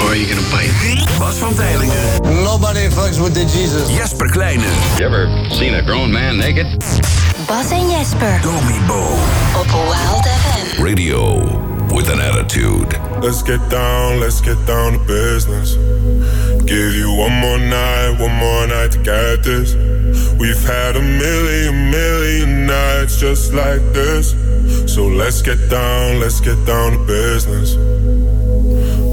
Or are you gonna bite? Bas van Tijlingen. Nobody fucks with the Jesus. Jesper Kleine. You ever seen a grown man naked? Bas en Jesper Domi Bo. op Wild FM. Radio with an attitude. Let's get down, let's get down to business. Give you one more night, one more night to get this. We've had a million, million nights just like this. So let's get down, let's get down to business.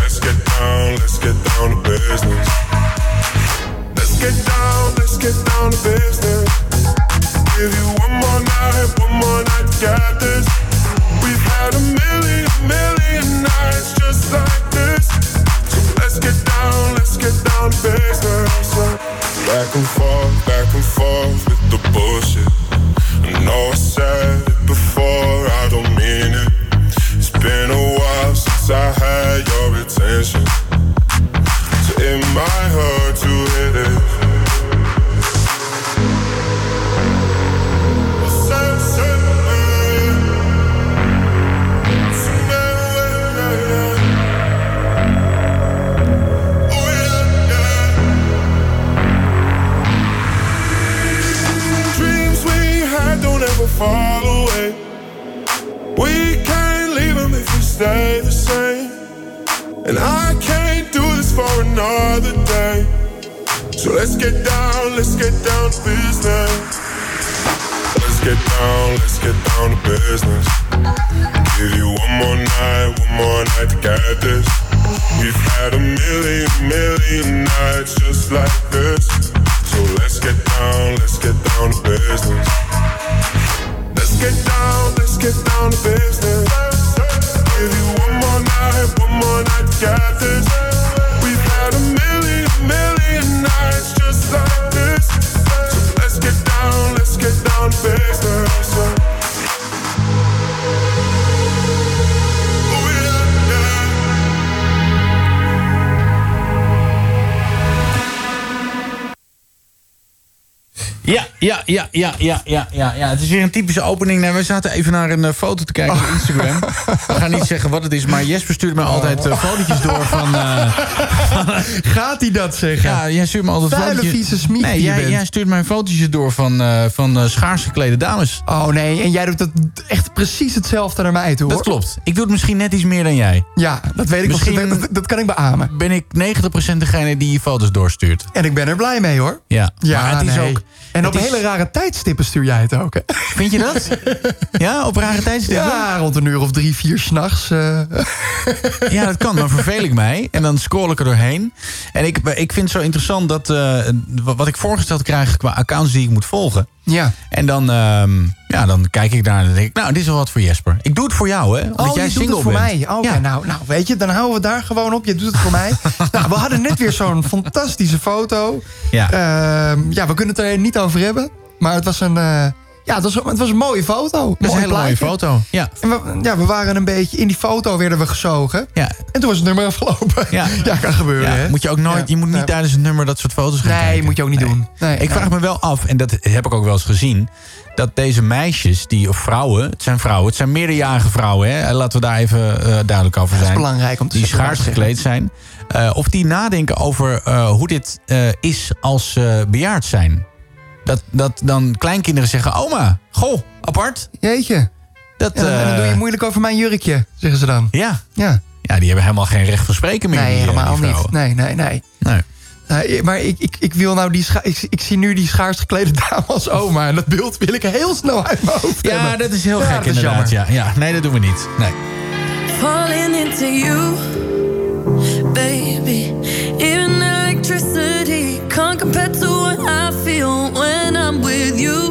Let's get down, let's get down to business. Let's get down, let's get down to business. Give you one more night, one more night to this. We've had a million, million nights just like this. Let's get down, let's get down to business. Back and forth, back and forth with the bullshit. I know I said it before, since I had your attention. So it might hurt to hit it. Dreams we had don't ever fall away. We can't leave them if we stay. And I can't do this for another day. So let's get down, let's get down to business. Let's get down, let's get down to business. Give you one more night, one more night to get this. We've had a million, million nights just like this. So let's get down, let's get down to business. Let's get down, let's get down to business. Give you one more night, one more night. We've had a million, million nights just like this. So let's get down, let's get down business. Ja, ja, ja, ja, ja, ja, ja, ja. Het is weer een typische opening. Nou, we zaten even naar een eh, foto te kijken op Instagram. We gaan niet zeggen wat het is, maar Jesper stuurt mij altijd uh, fotootjes door van... eh, Gaat hij dat zeggen? ja, jij stuurt me altijd Vuile, fotootjes... vieze smiet Nee, jij, jij stuurt mij fotootjes door van, eh, van eh, schaars geklede dames. Oh nee, en jij doet het echt precies hetzelfde naar mij toe, hoor. Dat klopt. Ik doe het misschien net iets meer dan jij. Ja, dat weet ik. Misschien- Dat, dat, dat kan ik beamen. Ben ik 90% degene die je foto's doorstuurt. En ik ben er blij mee, hoor. Ja, Ja, maar het is nee. ook... En op is- hele rare tijdstippen stuur jij het ook, hè? Vind je dat? ja, op rare tijdstippen? Ja, rond een uur of drie, vier s'nachts. eh Ja, dat kan. Dan verveel ik mij. En dan scroll ik er doorheen. En ik, ik vind het zo interessant dat... eh, wat ik voorgesteld krijg qua accounts die ik moet volgen. Ja. En dan, ehm, ja, dan kijk ik daar en denk ik... Nou, dit is wel wat voor Jesper. Ik doe het voor jou, hè? Omdat Oh, jij doet single het voor bent. mij. Oké, Ja. nou, nou, weet je, dan houden we daar gewoon op. Je doet het voor mij. nou, we hadden net weer zo'n fantastische foto. Ja. Ehm, ja, we kunnen het er niet over hebben. Maar het was een, eh, ja, het was, het was een mooie foto. Dat is een hele mooie foto. Ja. En we, ja, we waren een beetje... In die foto werden we gezogen. Ja. En toen was het nummer afgelopen. Ja. ja kan gebeuren, Ja, hè? moet je ook nooit, je moet niet tijdens een nummer dat soort foto's gaan Nee, kijken. moet je ook niet doen. Nee, ik vraag me wel af, en dat heb ik ook wel eens gezien... dat deze meisjes, die, of vrouwen, het zijn vrouwen... het zijn meerderjarige vrouwen, hè? laten we daar even eh, duidelijk over Dat is zijn... belangrijk om te die schaars gekleed zijn... eh, of die nadenken over eh, hoe dit is als ze bejaard zijn. Dat, dat dan kleinkinderen zeggen, oma, goh, apart. Jeetje. Dat, dan, eh, doe je moeilijk over mijn jurkje, zeggen ze dan. Ja. Ja, ja die hebben helemaal geen recht van spreken meer. Nee, eh, helemaal niet. Nee, nee, nee. nee. Eh, maar ik, ik, ik, wil nou die ik, ik, zie nu die schaars geklede dame als oma. En dat beeld wil ik heel snel uit mijn hoofd Ja, dat is heel gek inderdaad. Ja, ja, nee, dat doen we niet. Nee. Falling into you, baby. Even electricity can't compare with you.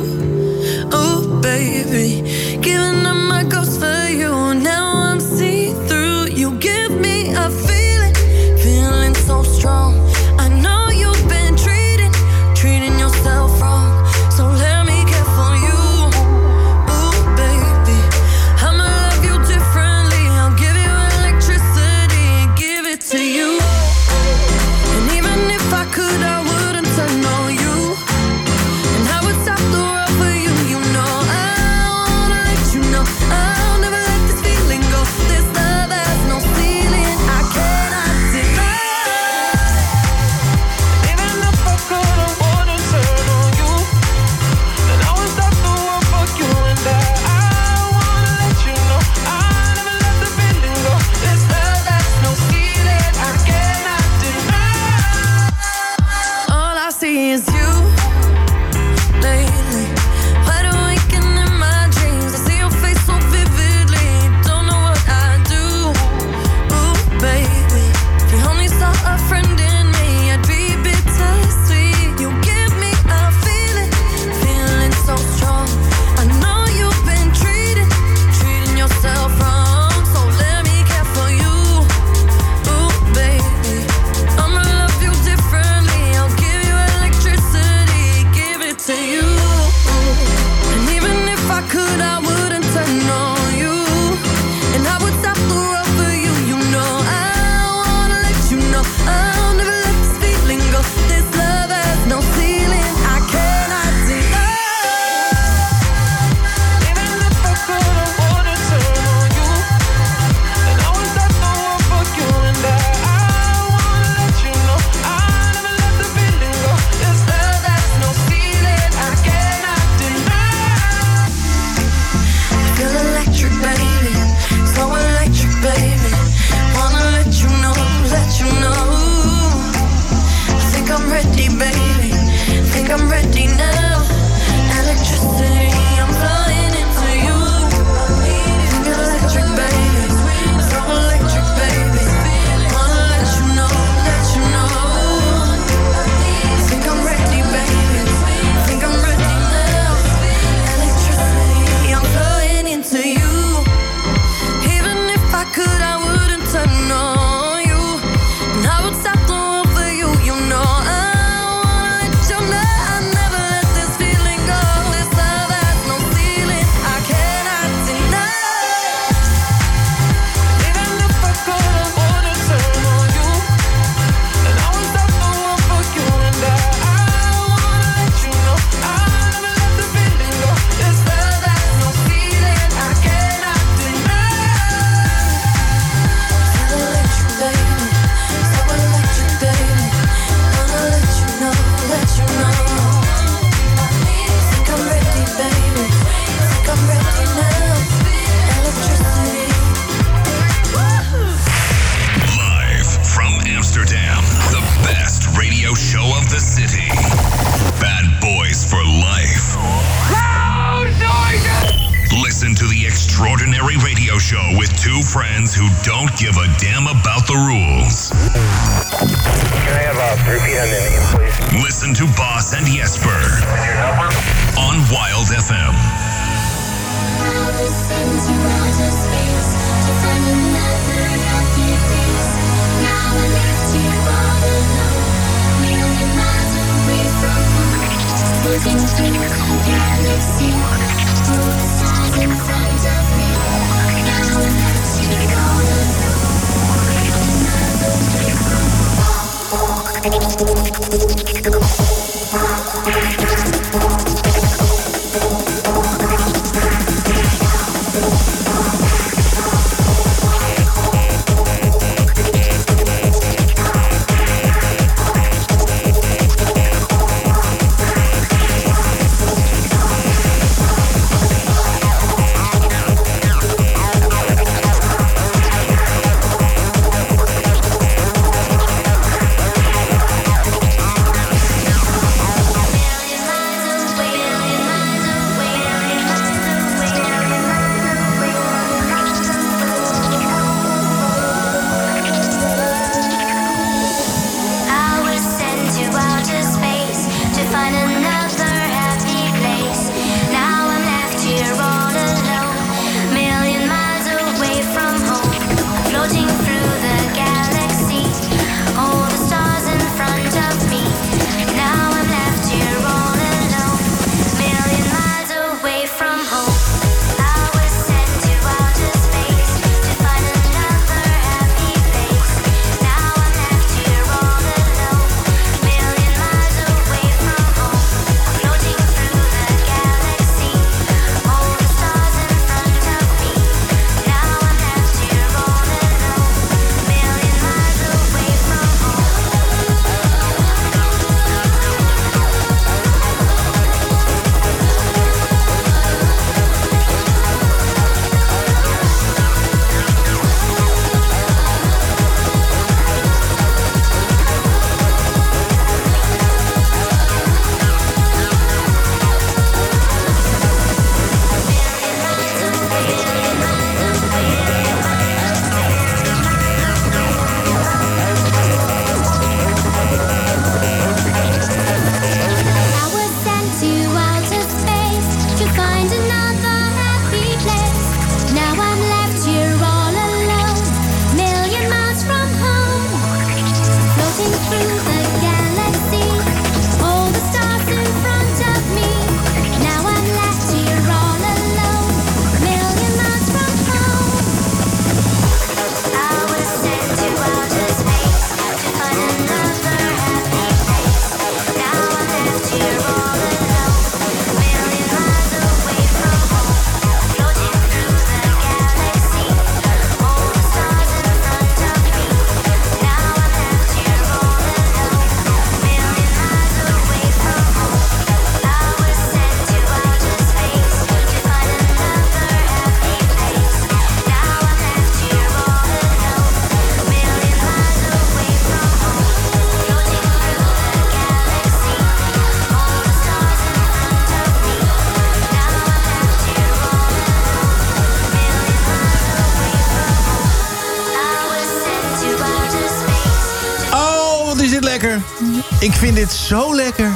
Vind dit zo lekker.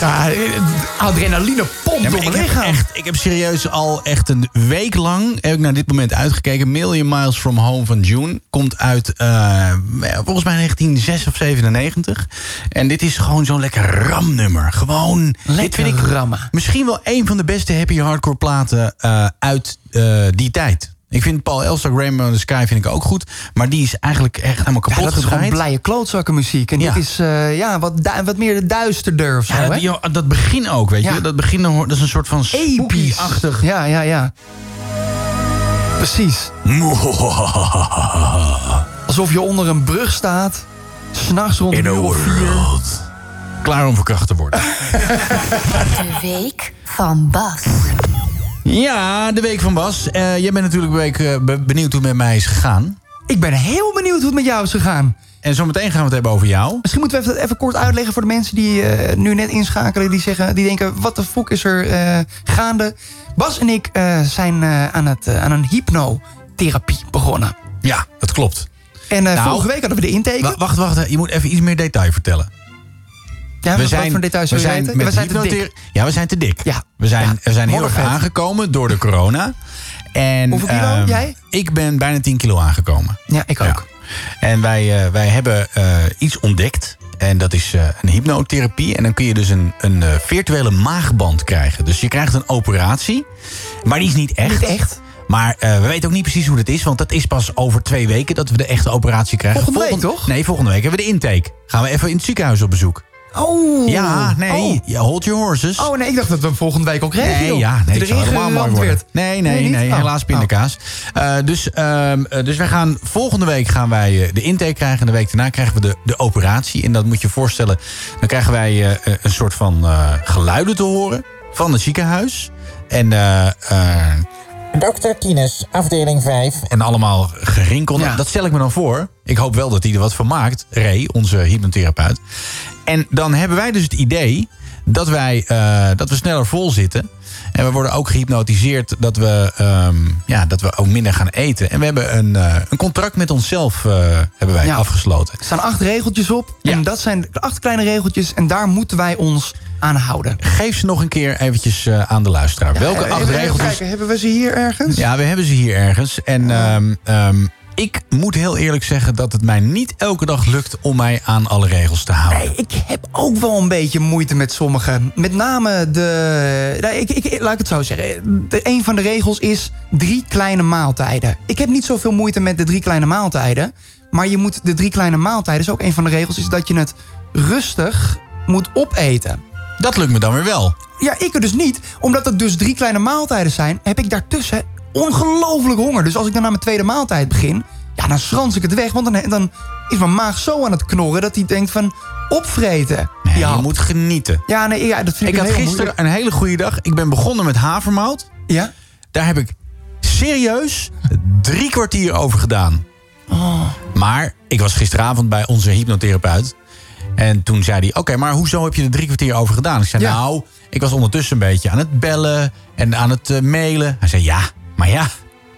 Ja, adrenaline pompt Ja, door mijn ik, heb lichaam. echt, ik heb serieus al echt een week lang heb ik naar dit moment uitgekeken. Million Miles from Home van June komt uit eh, volgens mij 1996 of 97. En dit is gewoon zo'n lekker ramnummer. Gewoon, dit Lekker vind ik rammen. misschien wel een van de beste happy hardcore platen eh, uit eh, die tijd. Ik vind Paul Elstak Rainbow in the Sky vind ik ook goed. Maar die is eigenlijk echt helemaal Ja, kapot dat is gewoon blije klootzakkenmuziek. En Ja. dit is eh, ja, wat, wat meer duisterder of zo, Ja, hè? dat, begin ook, weet Ja. je. Dat begin, dan hoor- dat is een soort van Episch. spooky-achtig. Ja, ja, ja. Precies. Alsof je onder een brug staat. S'nachts rond een In a uur of vier. world. Klaar om verkracht te worden. De week van Bas. Ja, de week van Bas. Eh, jij bent natuurlijk week eh, be- benieuwd hoe het met mij is gegaan. Ik ben heel benieuwd hoe het met jou is gegaan. En zometeen gaan we het hebben over jou. Misschien moeten we even, even kort uitleggen voor de mensen die eh, nu net inschakelen. Die, zeggen, die denken, wat de fuck is er gaande? Bas en ik zijn aan, het, aan een hypnotherapie begonnen. Ja, dat klopt. En Nou, vorige week hadden we de intake. Wa- wacht, wacht. Je moet even iets meer detail vertellen. Ja, wat- wat voor details we zijn met we zijn te dik. Ja, we zijn te dik. Ja. We zijn, Ja. we zijn heel erg aangekomen door de corona. En, Hoeveel kilo? ehm, Jij? Ik ben bijna 10 kilo aangekomen. Ja, ik ook. Ja. En wij, eh, wij hebben eh, iets ontdekt. En dat is eh, een hypnotherapie. En dan kun je dus een, een virtuele maagband krijgen. Dus je krijgt een operatie. Maar die is niet echt. Niet echt? Maar we weten ook niet precies hoe dat is. Want dat is pas over twee weken dat we de echte operatie krijgen. Volgende week, toch? Nee, volgende week hebben we de intake. Gaan we even in het ziekenhuis op bezoek. Oh. Ja, nee. Oh. ja, hold your horses. Oh nee, ik dacht dat we hem volgende week al kregen. Nee, joh. ja, nee, het zou helemaal mooi geramd worden. werd. Nee, nee, nee, Oh. helaas pindakaas. Eh, dus, eh, dus wij gaan volgende week gaan wij eh, de intake krijgen. En de week daarna krijgen we de, de operatie. En dat moet je je voorstellen. Dan krijgen wij een soort van geluiden te horen van het ziekenhuis. En, Dr. Kines, afdeling 5. en allemaal gerinkel. Ja. Dat stel ik me dan voor. Ik hoop wel dat hij er wat van maakt. Ray, onze hypnotherapeut. En dan hebben wij dus het idee dat, wij, eh, dat we sneller vol zitten. En we worden ook gehypnotiseerd dat we, ehm, ja, dat we ook minder gaan eten. En we hebben een, eh, een contract met onszelf eh, hebben wij Ja. afgesloten. Er staan acht regeltjes op. Ja. En dat zijn acht kleine regeltjes. En daar moeten wij ons aan houden. Geef ze nog een keer eventjes eh, aan de luisteraar. Welke acht regeltjes? Kijken, hebben we ze hier ergens? Ja, we hebben ze hier ergens. En ehm, ehm, ik moet heel eerlijk zeggen dat het mij niet elke dag lukt om mij aan alle regels te houden. Nee, ik heb ook wel een beetje moeite met sommige. Met name de. nou, ik, ik, laat ik het zo zeggen. De, een van de regels is drie kleine maaltijden. Ik heb niet zoveel moeite met de drie kleine maaltijden. Maar je moet de drie kleine maaltijden. Is ook een van de regels. Is dat je het rustig moet opeten. Dat lukt me dan weer wel. Ja, ik er dus niet. Omdat het dus drie kleine maaltijden zijn, heb ik daartussen ongelooflijk honger. Dus als ik dan aan mijn tweede maaltijd begin, ja, dan schrans ik het weg. Want dan, dan is mijn maag zo aan het knorren dat hij denkt van opvreten. Nee, ja, je moet genieten. ja, nee, ja, dat vind ik, Ik had gisteren moeilijk. een hele goede dag. Ik ben begonnen met havermout. Ja? Daar heb ik serieus drie kwartier over gedaan. Oh. Maar ik was gisteravond bij onze hypnotherapeut. En toen zei hij, oké, maar hoezo heb je er drie kwartier over gedaan? Ik zei, Ja. nou, ik was ondertussen een beetje aan het bellen en aan het eh, mailen. Hij zei, ja, maar ja,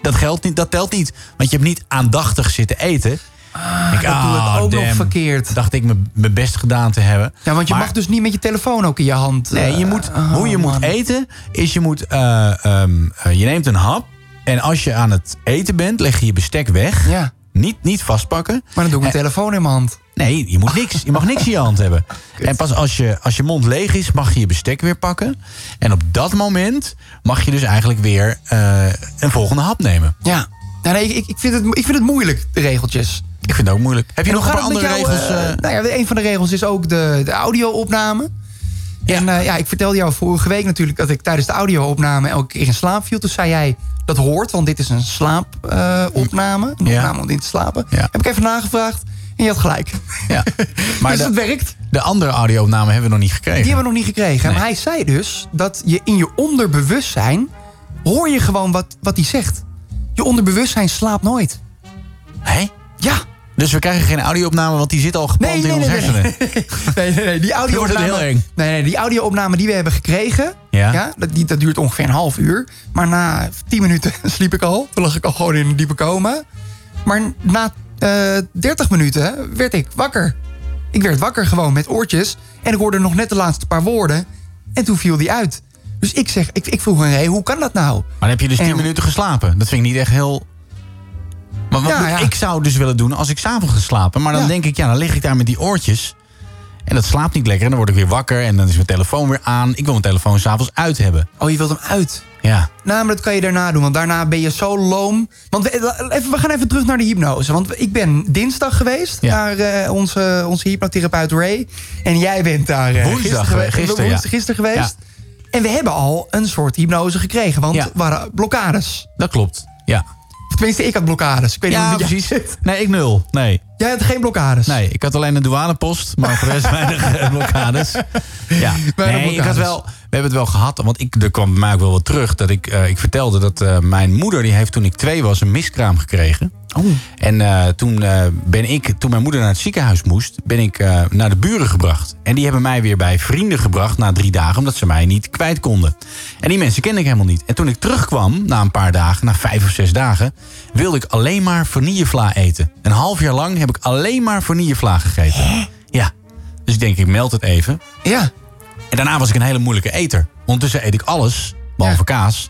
dat, geldt niet, dat telt niet. Want je hebt niet aandachtig zitten eten. Ah, Ik, doe ik ah, ook nog verkeerd. Dacht ik mijn best gedaan te hebben. Ja, want je Maar- mag dus niet met je telefoon ook in je hand. Nee, je eh, moet, oh, hoe je moet man. eten, is je moet... eh, ehm, eh, je neemt een hap. En als je aan het eten bent, leg je je bestek weg. Ja, Niet, niet vastpakken. maar dan doe ik mijn Eh, telefoon in mijn hand. Nee, je, moet niks, je mag niks in je hand hebben. En pas als je, als je mond leeg is, mag je je bestek weer pakken. En op dat moment mag je dus eigenlijk weer eh, een volgende hap nemen. Ja. Ja, nee, ik, ik, vind het, ik vind het moeilijk, de regeltjes. Ik vind het ook moeilijk. Heb je nog een paar andere jou, regels? eh? nou ja, een van de regels is ook de, de audio-opname. En eh, ja, ik vertelde jou vorige week natuurlijk dat ik tijdens de audio-opname elke keer in slaap viel. Toen zei jij, dat hoort, want dit is een slaapopname. een Ja. opname om in te slapen. Ja. Heb ik even nagevraagd en je had gelijk. ja. Maar dus de, het werkt. de andere audio-opname hebben we nog niet gekregen. Die hebben we nog niet gekregen. Nee. Maar hij zei dus dat je in je onderbewustzijn... hoor je gewoon wat, wat hij zegt. Je onderbewustzijn slaapt nooit. Hé? Ja. Dus we krijgen geen audio-opname, want die zit al gepland Nee, in nee, hersenen. Nee, nee, nee. Die audio-opname... heel eng. Nee, nee, die audio-opname die we hebben gekregen... Ja. dat, die, dat duurt ongeveer een half uur. Maar na 10 minuten sliep ik al. Toen lag ik al gewoon in een diepe coma. Maar na eh 30 minuten werd ik wakker. Ik werd wakker gewoon met oortjes. En ik hoorde nog net de laatste paar woorden. En toen viel die uit. Dus ik zeg, ik, ik vroeg aan Ray, hoe kan dat nou? Maar dan heb je dus 10 En- minuten geslapen. Dat vind ik niet echt heel... Maar wat Ja, moet ja. ik zou dus willen doen als ik s'avonds ga slapen. Maar dan Ja. denk ik, ja, dan lig ik daar met die oortjes. En dat slaapt niet lekker. En dan word ik weer wakker. En dan is mijn telefoon weer aan. Ik wil mijn telefoon s'avonds uit hebben. Oh, je wilt hem uit? Ja. Nou, maar dat kan je daarna doen, want daarna ben je zo loom. Want we, even, we gaan even terug naar de hypnose. Want ik ben dinsdag geweest Ja. naar eh, onze, onze hypnotherapeut Ray. En jij bent daar eh, Woensdag gisteren, geweest, woensdag-. En we hebben al een soort hypnose gekregen, want Ja. waren blokkades. Dat klopt. Ja. Of tenminste, ik had blokkades. Ik weet niet Ja, hoe het precies. zit. Nee, ik nul. Nee. Jij had geen blokkades. Nee, ik had alleen een douanepost, maar voor de rest weinig eh, blokkades. Ja. Nee, ik had wel, we hebben het wel gehad, want ik, er kwam bij mij ook wel wat terug. Dat ik, eh, ik vertelde dat eh, mijn moeder, die heeft toen ik twee was, een miskraam gekregen. Oh. En eh, toen ben ik, toen mijn moeder naar het ziekenhuis moest, ben ik naar de buren gebracht. En die hebben mij weer bij vrienden gebracht na drie dagen, omdat ze mij niet kwijt konden. En die mensen kende ik helemaal niet. En toen ik terugkwam, na een paar dagen, na vijf of zes dagen, wilde ik alleen maar vanillevla eten. Een half jaar lang heb ik alleen maar vanillevla gegeten. Ja. Dus ik denk, ik meld het even. Ja. En daarna was ik een hele moeilijke eter. Ondertussen eet ik alles, behalve kaas.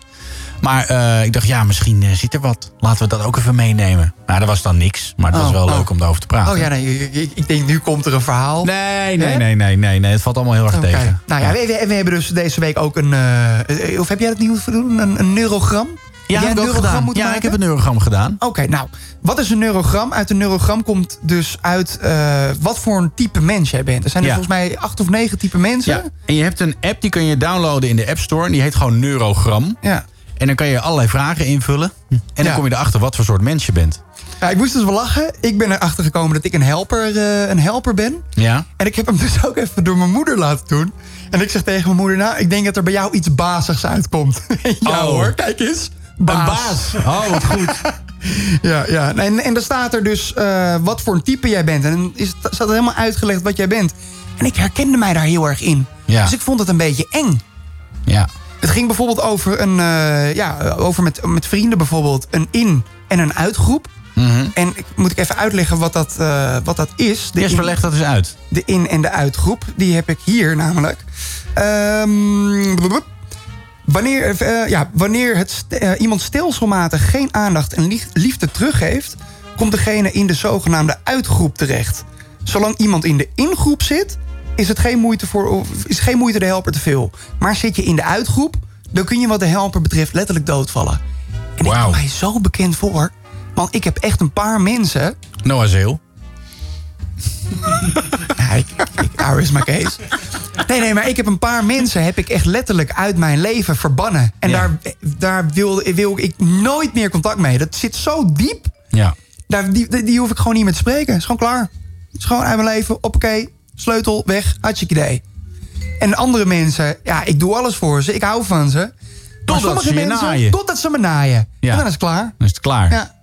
Maar eh, ik dacht, ja, misschien eh, zit er wat. Laten we dat ook even meenemen. Nou, dat was dan niks. Maar het was Oh, wel oh. leuk om daarover te praten. Oh ja, nee, ik, ik- denk nu komt er een verhaal. Nee, nee, nee, nee, nee, nee. Het valt allemaal heel erg tegen. Nou ja, we, we- we hebben dus deze week ook een... eh, of heb jij dat niet moeten doen? Een, een neurogram? Ja, jij een neurogram moeten Ja, maken? ik heb een neurogram gedaan. Oké, nou, wat is een neurogram? Uit een neurogram komt dus uit eh, wat voor een type mens jij bent. Er zijn er Ja. volgens mij acht of negen type mensen. Ja. En je hebt een app, die kun je downloaden in de App Store. En die heet gewoon Neurogram. Ja. En dan kan je allerlei vragen invullen. En dan Ja. kom je erachter wat voor soort mens je bent. Ja, ik moest dus wel lachen. Ik ben erachter gekomen dat ik een helper, eh, een helper ben. Ja? En ik heb hem dus ook even door mijn moeder laten doen. En ik zeg tegen mijn moeder, nou, ik denk dat er bij jou iets bazigs uitkomt. ja Oh. hoor, kijk eens. Een baas. Oh, wat goed. Ja, ja. En, en er staat er dus eh, wat voor een type jij bent. En dan is, staat er helemaal uitgelegd wat jij bent. En ik herkende mij daar heel erg in. Ja. Dus ik vond het een beetje eng. Ja. Het ging bijvoorbeeld over, een, eh, ja, over met, met vrienden bijvoorbeeld een in- en een uitgroep. Mhm. En ik, moet ik even uitleggen wat dat, eh, wat dat is. De Jesper, in- leg dat eens uit. de in- en de uitgroep. Die heb ik hier namelijk. Ehm, blablabla. Wanneer, eh, ja, wanneer het st- eh, iemand stelselmatig geen aandacht en lief- liefde teruggeeft... komt degene in de zogenaamde uitgroep terecht. Zolang iemand in de ingroep zit... is, het geen moeite voor, of is geen moeite de helper te veel. Maar zit je in de uitgroep... dan kun je wat de helper betreft letterlijk doodvallen. En ik kom mij zo bekend voor... want ik heb echt een paar mensen... Noah Zeel. Ja, ik, ik, is mijn case. Nee, nee, maar ik heb een paar mensen heb ik echt letterlijk uit mijn leven verbannen. En Ja. daar, daar wil, wil ik nooit meer contact mee. Dat zit zo diep. Ja. Daar, die, die hoef ik gewoon niet meer te spreken. is gewoon klaar. Het is gewoon uit mijn leven. Oké, sleutel, weg. Hartstikke idee. En andere mensen, ja, ik doe alles voor ze. Ik hou van ze. Totdat ze mensen, naaien. Totdat ze me naaien. Ja. En dan is het klaar. Dan is het klaar. Ja.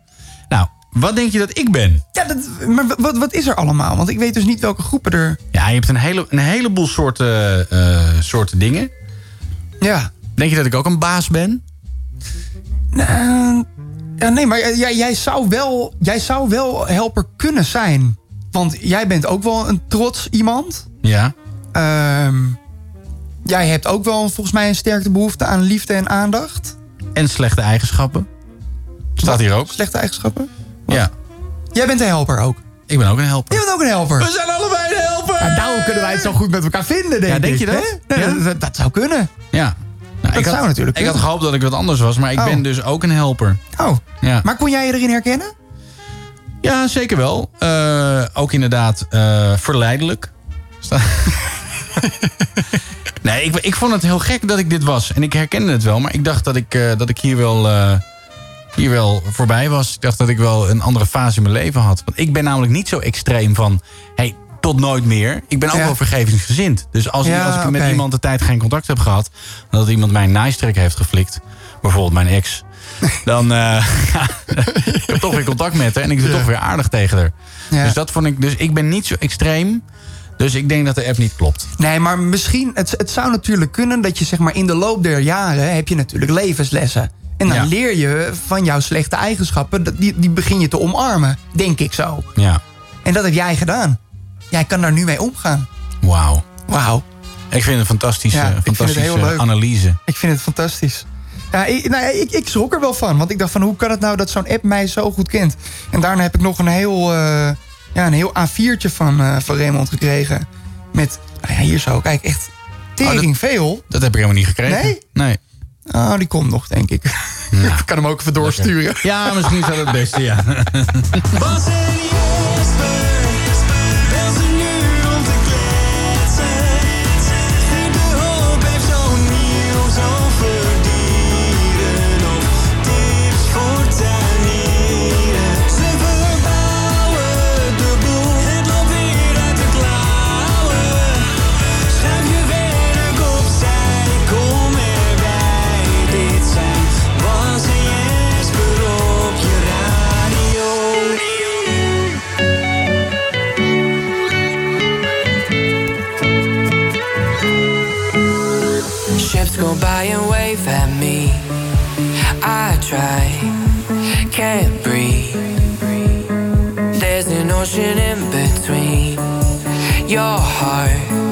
Nou, wat denk je dat ik ben? Ja, dat, maar wat, wat is er allemaal? Want ik weet dus niet welke groepen er... Ja, je hebt een, hele, een heleboel soorten, eh, soorten dingen. Ja. Denk je dat ik ook een baas ben? Eh, ja, nee, maar jij, jij, zou wel, jij zou wel helper kunnen zijn. Want jij bent ook wel een trots iemand. Ja. Ehm, jij hebt ook wel volgens mij een sterke behoefte aan liefde en aandacht. En slechte eigenschappen. Staat hier ook. Slechte eigenschappen. Ja. Jij bent een helper ook. Ik ben ook een helper. Je bent ook een helper. We zijn allebei een helper! Ja, daarom kunnen wij het zo goed met elkaar vinden, denk Ja, denk je dat? Nee, dat, dat zou kunnen. Ja. Nou, Dat ik had, zou natuurlijk Ik had gehoopt dat ik wat anders was, maar ik Oh. ben dus ook een helper. Oh, Ja, maar kon jij je erin herkennen? ja zeker wel. Eh, ook inderdaad eh, verleidelijk. Nee, ik, ik vond het heel gek dat ik dit was. En ik herkende het wel, maar ik dacht dat ik, eh, dat ik hier, wel, hier wel voorbij was. Ik dacht dat ik wel een andere fase in mijn leven had. Want ik ben namelijk niet zo extreem van... Hey, tot nooit meer. Ik ben ook Ja. wel vergevingsgezind. Dus als, Ja, als ik met iemand de tijd geen contact heb gehad... dat iemand mijn naaistrek heeft geflikt... bijvoorbeeld mijn ex... dan ja, ik heb toch weer contact met haar... en ik doe toch weer aardig tegen haar. Dus, dat vond ik, dus ik ben niet zo extreem... Dus ik denk dat de app niet klopt. Nee, maar misschien, het, het zou natuurlijk kunnen dat je zeg maar in de loop der jaren heb je natuurlijk levenslessen. En dan leer je van jouw slechte eigenschappen, die, die begin je te omarmen, denk ik zo. Ja. En dat heb jij gedaan. Jij kan daar nu mee omgaan. Wauw. Wauw. Ik vind het een fantastische, fantastische analyse. Ik vind het fantastisch. Ja, ik, nou, ik, ik schrok er wel van. Want ik dacht van, hoe kan het nou dat zo'n app mij zo goed kent? En daarna heb ik nog een heel, eh, ja, een heel A4'tje van, eh, van Raymond gekregen. Met, nou ja, hier zo, kijk, echt oh, tering veel. Dat heb ik helemaal niet gekregen. Nee? Nee. Ah, die komt nog, denk ik. Ik kan hem ook even doorsturen. Ja, misschien is dat het beste, ja. go by and wave at me. I try, can't breathe. There's an ocean in between your heart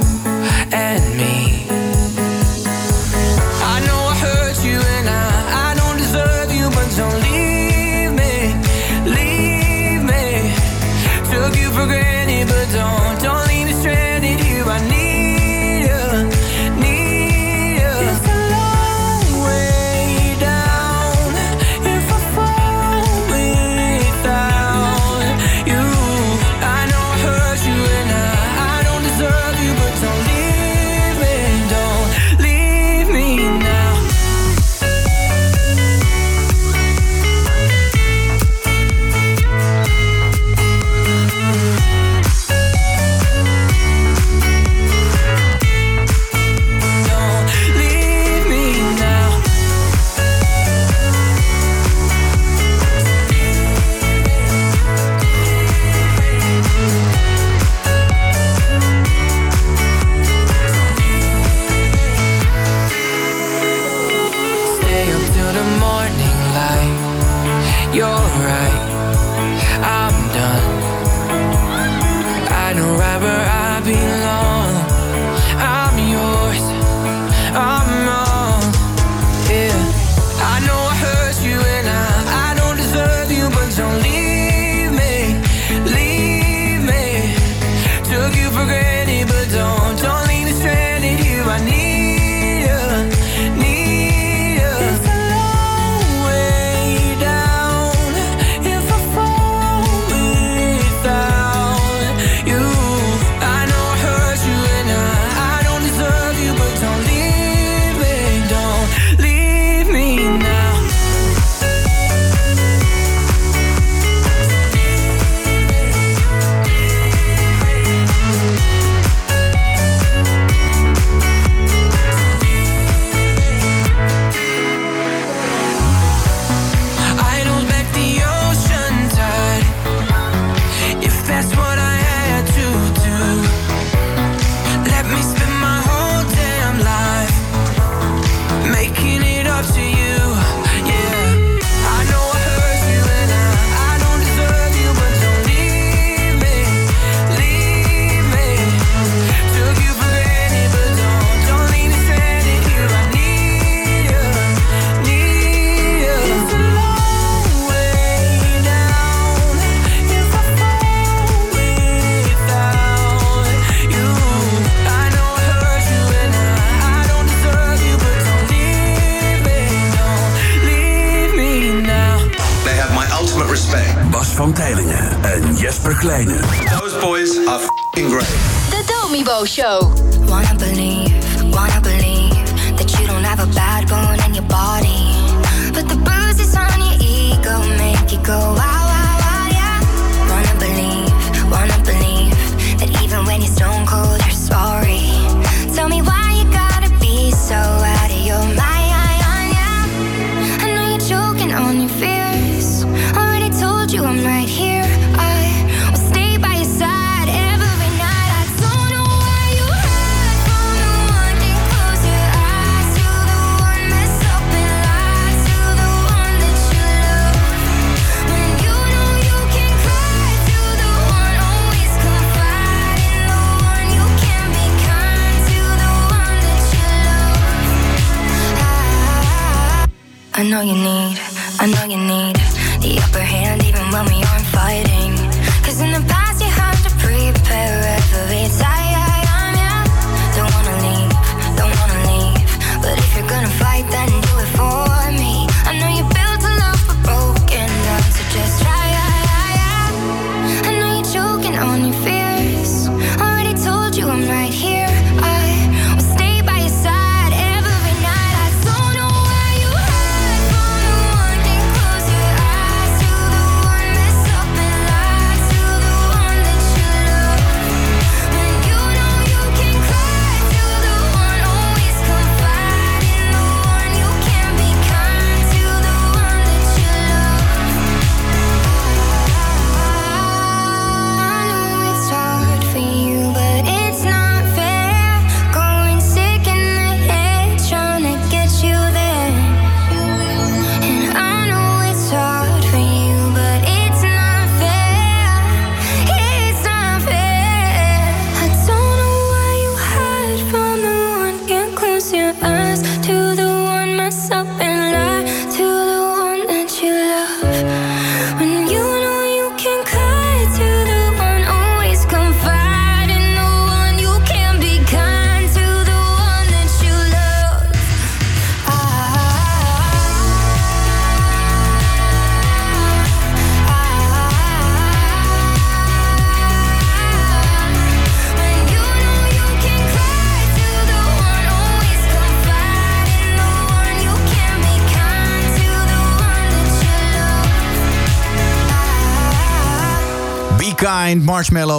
on your fears.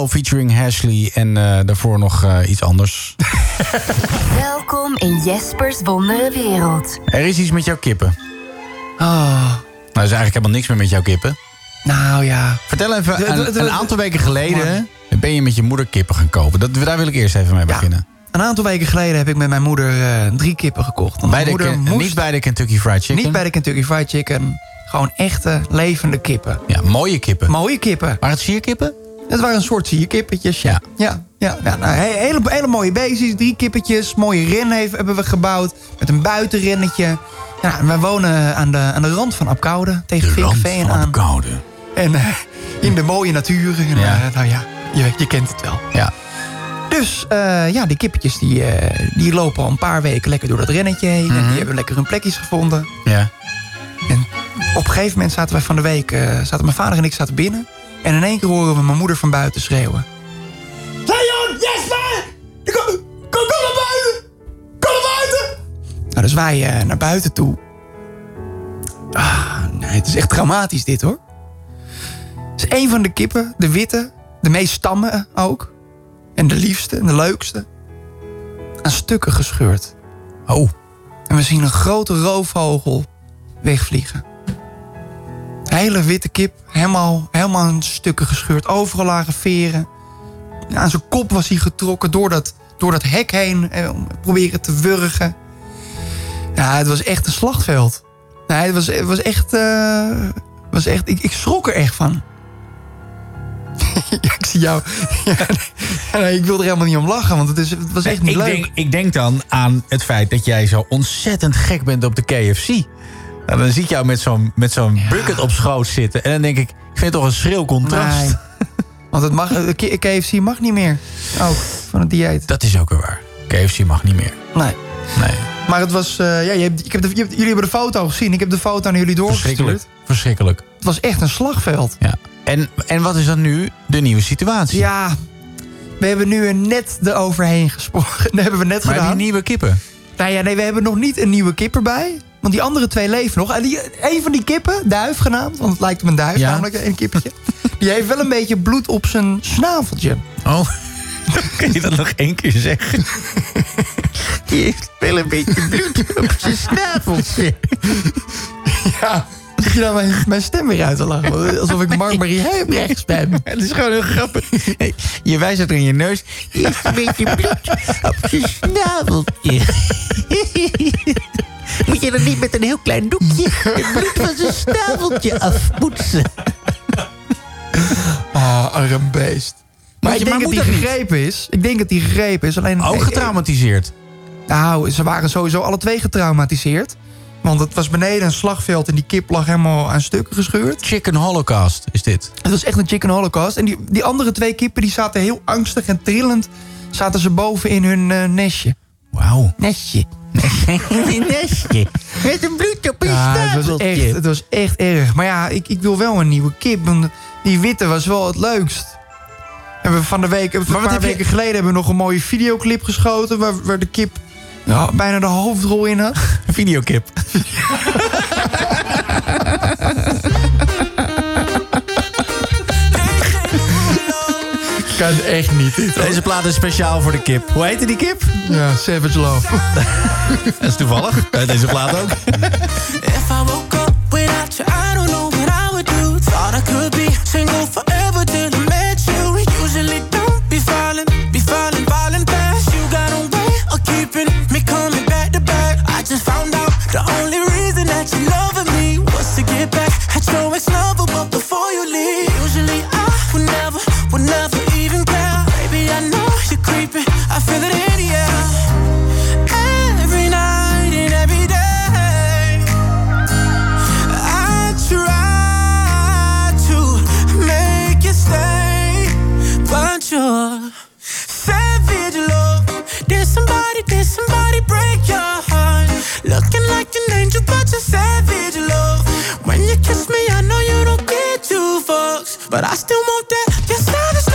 Featuring Ashley. En eh, daarvoor nog eh, iets anders. Welkom in Jespers wondere wereld. Er is iets met jouw kippen. Oh. Nou, is eigenlijk helemaal niks meer met jouw kippen. Nou ja. Vertel even, De- de- een, de- een aantal weken geleden ben je met je moeder kippen gaan kopen. Dat, daar wil ik eerst even mee beginnen. Een aantal weken geleden heb ik met mijn moeder eh, drie kippen gekocht. Want Bij mijn de, moeder Ken- moest Niet bij de Kentucky Fried Chicken. niet bij de Kentucky Fried Chicken. Gewoon echte, levende kippen. Ja, mooie kippen. Mooie kippen. Waren het sierkippen? Het waren een soort sierkippetjes. Ja. Ja, ja, ja nou, he- hele, hele mooie beestjes. Drie kippetjes. Mooie ren heeft, hebben we gebouwd. Met een buitenrennetje. Ja, en wij wonen aan de, aan de rand van Apkoude. Tegen Vinkveen aan. Koude. En eh, in de mooie natuur. En, Ja. eh, nou ja, je, je kent het wel. Ja. Dus eh, ja, die kippetjes die, eh, die lopen al een paar weken lekker door dat rennetje heen. En die hebben lekker hun plekjes gevonden. Ja. En op een gegeven moment zaten wij van de week... eh, zaten mijn vader en ik zaten binnen. En in één keer horen we mijn moeder van buiten schreeuwen. Leon, Jesper! Kom, kom, kom naar buiten! Kom naar buiten! Nou, dus wij eh, naar buiten toe. Ah, nee, het is echt dramatisch dit hoor. Het is een van de kippen, de witte, de meest stammen ook. En de liefste en de leukste. Aan stukken gescheurd. Oh. En we zien een grote roofvogel wegvliegen. Hele witte kip, helemaal, helemaal in stukken gescheurd. Overal lagen veren. Aan zijn kop was hij getrokken door dat, door dat hek heen. eh, om Proberen te wurgen. Ja, het was echt een slagveld. Nee, het was, het was echt... eh, was echt ik, ik schrok er echt van. ja, ik zie jou. Ja, nee, ik wil er helemaal niet om lachen, want het, is, het was echt niet ik, leuk. denk, ik denk dan aan het feit dat jij zo ontzettend gek bent op de KFC. Nou, dan zie ik jou met zo'n bucket op schoot zitten. En dan denk ik, ik vind het toch een schril contrast. Nee. Want het mag, K- KFC mag niet meer. Ook van het dieet. Dat is ook weer waar. KFC mag niet meer. Nee. Nee. Maar het was. eh, ja, je hebt, ik heb de, je hebt- jullie hebben de foto gezien. Ik heb de foto naar jullie doorgestuurd. Verschrikkelijk. Verschrikkelijk. Het was echt een slagveld. Ja. En, en wat is dan nu de nieuwe situatie? Ja. We hebben nu er net eroverheen gesprongen. Dat hebben we net Maar gedaan. die nieuwe kippen? Nou ja, nee, we hebben nog niet een nieuwe kip erbij. Want die andere twee leven nog. En die, een van die kippen, duif genaamd, want het lijkt op een duif Ja. namelijk, een kippetje. Die heeft wel een beetje bloed op zijn snaveltje. Oh, kun je dat nog één keer zeggen? Die heeft wel een beetje bloed op zijn snaveltje. Ja, zit je nou mijn, mijn stem weer uit te lachen? Alsof ik Mark-Marie Huibrechts ben. Het is gewoon heel grappig. Je wijst het in je neus. Die heeft een beetje bloed op zijn snaveltje. Moet je dan niet met een heel klein doekje het bloed van zijn snaveltje afpoetsen? Ah, arm beest. Maar Moet ik je- denk maar dat die gegrepen is. Ik denk dat die gegrepen is. Alleen Ook getraumatiseerd. Nou, ze waren sowieso alle twee getraumatiseerd. Want het was beneden een slagveld en die kip lag helemaal aan stukken gescheurd. Chicken Holocaust is dit. Het was echt een chicken holocaust. En die, die andere twee kippen die zaten heel angstig en trillend... zaten ze boven in hun eh, nestje. Wauw. Nestje. Nestje. Met een bloed op een Ja, het was, echt, het was echt erg. Maar ja, ik, ik wil wel een nieuwe kip. Want die witte was wel het leukst. En we van de week, een paar heb je- weken geleden hebben we nog een mooie videoclip geschoten... waar, waar de kip ja, bijna de hoofdrol in had. Videokip. Kan echt niet. Dit. Deze plaat is speciaal voor de kip. Hoe heette die kip? Ja, Savage Love. Dat is toevallig. Deze plaat ook. If I woke up without you, I don't know what I would do. Thought I could be single forever till I met you. Usually don't be falling, be falling, falling fast. You got a way of keeping me coming back to back. I just found out the only reason that you loving me was to get back at your ex lover, but before you leave, usually I would never, would never an angel, but you're savage love. When you kiss me, I know you don't get two fucks, but I still want that. Your savage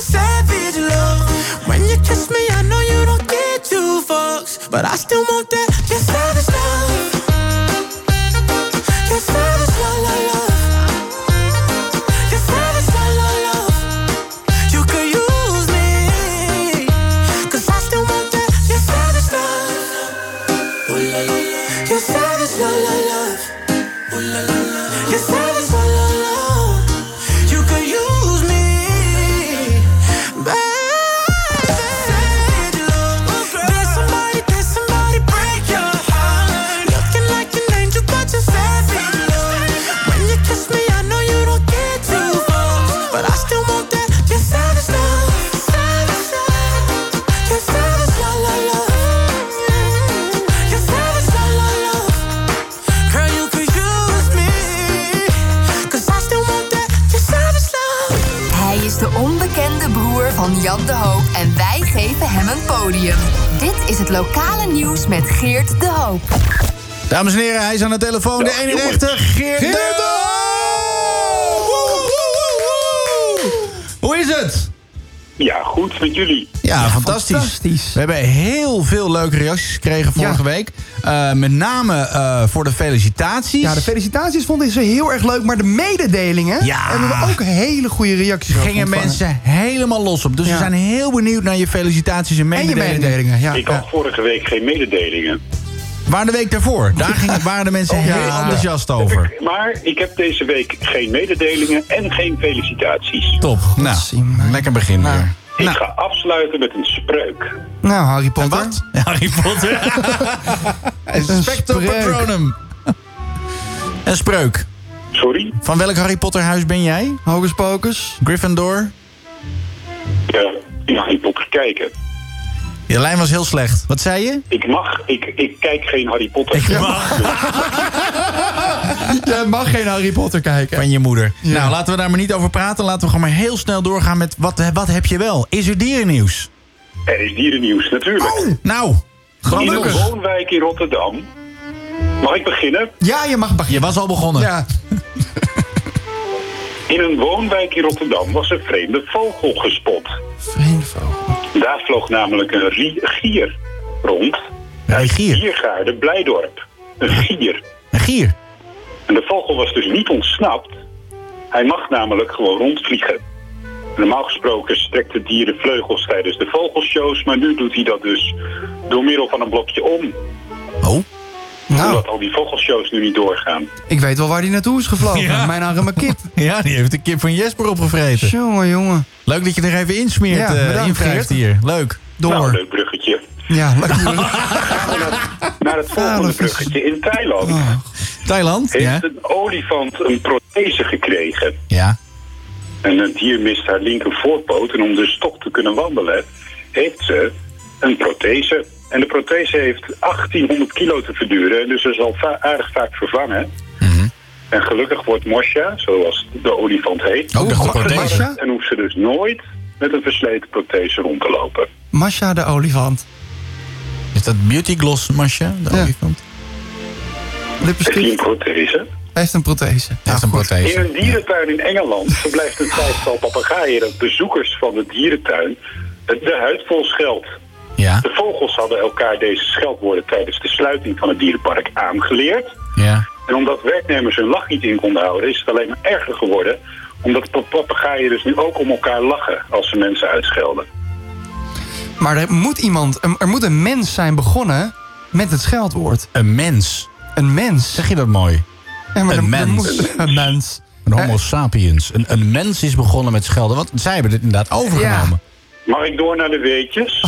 angel, savage love. When you kiss me, I know you don't get two fucks, but I still want that. Your savage met Geert de Hoop. Dames en heren, hij is aan de telefoon. De ene rechter, Geert, Geert de Hoop! Ja, goed met jullie. Ja, fantastisch. fantastisch. We hebben heel veel leuke reacties gekregen vorige Ja. week. Eh, met name eh, voor de felicitaties. Ja, de felicitaties vonden ze heel erg leuk, maar de mededelingen Ja. hebben we ook hele goede reacties over gingen mensen helemaal los op. Dus we zijn heel benieuwd naar je felicitaties en En je mededelingen. mededelingen, ja. Ik had vorige week geen mededelingen. Waar de week daarvoor? Daar gingen, waren de mensen Oh, heel ja. enthousiast over. Ik- maar ik heb deze week geen mededelingen en geen felicitaties. Top. Nou, lekker begin Nou. weer. Ik Nou, ga afsluiten met een spreuk. Nou, Harry en Potter. wat? Harry Potter. Spreuk. Patronum. Een spreuk. Sorry? Van welk Harry Potter huis ben jij? Hocus Pocus. Gryffindor? Ja, in Harry Potter kijken. Je lijn was heel slecht. Wat zei je? Ik mag, ik, ik kijk geen Harry Potter. Ik mag. Jij mag geen Harry Potter kijken. Van je moeder. Nou, laten we daar maar niet over praten. Laten we gewoon maar heel snel doorgaan met wat, wat heb je wel? Is er dierennieuws? Er is dierennieuws, natuurlijk. Nou, in een woonwijk in Rotterdam. Mag ik beginnen? Ja, je mag beginnen. je was al begonnen. Ja. In een woonwijk in Rotterdam was een vreemde vogel gespot. Vreemde vogel. Daar vloog namelijk een gier rond. Een gier. Giergaarde Blijdorp. Een gier. Een gier. En de vogel was dus niet ontsnapt. Hij mag namelijk gewoon rondvliegen. Normaal gesproken strekt het dieren vleugels tijdens de vogelshows, maar nu doet hij dat dus door middel van een blokje om. Oh. Omdat al die vogelshows nu niet doorgaan. Ik weet wel waar die naartoe is gevlogen. Ja. Mijn arme kip. Ja, die heeft de kip van Jesper opgevreten. Jongen, jongen. Leuk dat je er even insmeert, Ja, eh, bedankt, hier. Leuk. Door. Nou, leuk bruggetje. Ja, lekker. Naar het volgende bruggetje in Thailand. Thailand? Heeft Ja. een olifant een prothese gekregen. Ja. En het dier mist haar linker voorpoot. En om dus toch te kunnen wandelen, heeft ze een prothese. En de prothese heeft 1800 kilo te verduren. Dus ze is al va- aardig vaak vervangen. Mhm. En gelukkig wordt Mosja, zoals de olifant heet, Oh, de. En hoeft ze dus nooit met een versleten prothese rond te lopen. Masha de olifant. Is dat Beauty Gloss Masha, de Ja. olifant? Heeft hij een prothese? Hij heeft een prothese. Heeft een In prothese. een dierentuin in Engeland verblijft een vijftal papegaaien dat bezoekers van de dierentuin het de huid vol scheldt. Ja. De vogels hadden elkaar deze scheldwoorden tijdens de sluiting van het dierenpark aangeleerd. Ja. En omdat werknemers hun lach niet in konden houden, is het alleen maar erger geworden. Omdat de papegaaien dus nu ook om elkaar lachen als ze mensen uitschelden. Maar er moet iemand, er moet een mens zijn begonnen met het scheldwoord. Een mens. Een mens. Zeg je dat mooi? Ja, maar een er- er mens. moet- een mens. Een homo sapiens. Een, een mens is begonnen met schelden. Want zij hebben dit inderdaad overgenomen. Mag ik door naar de weetjes?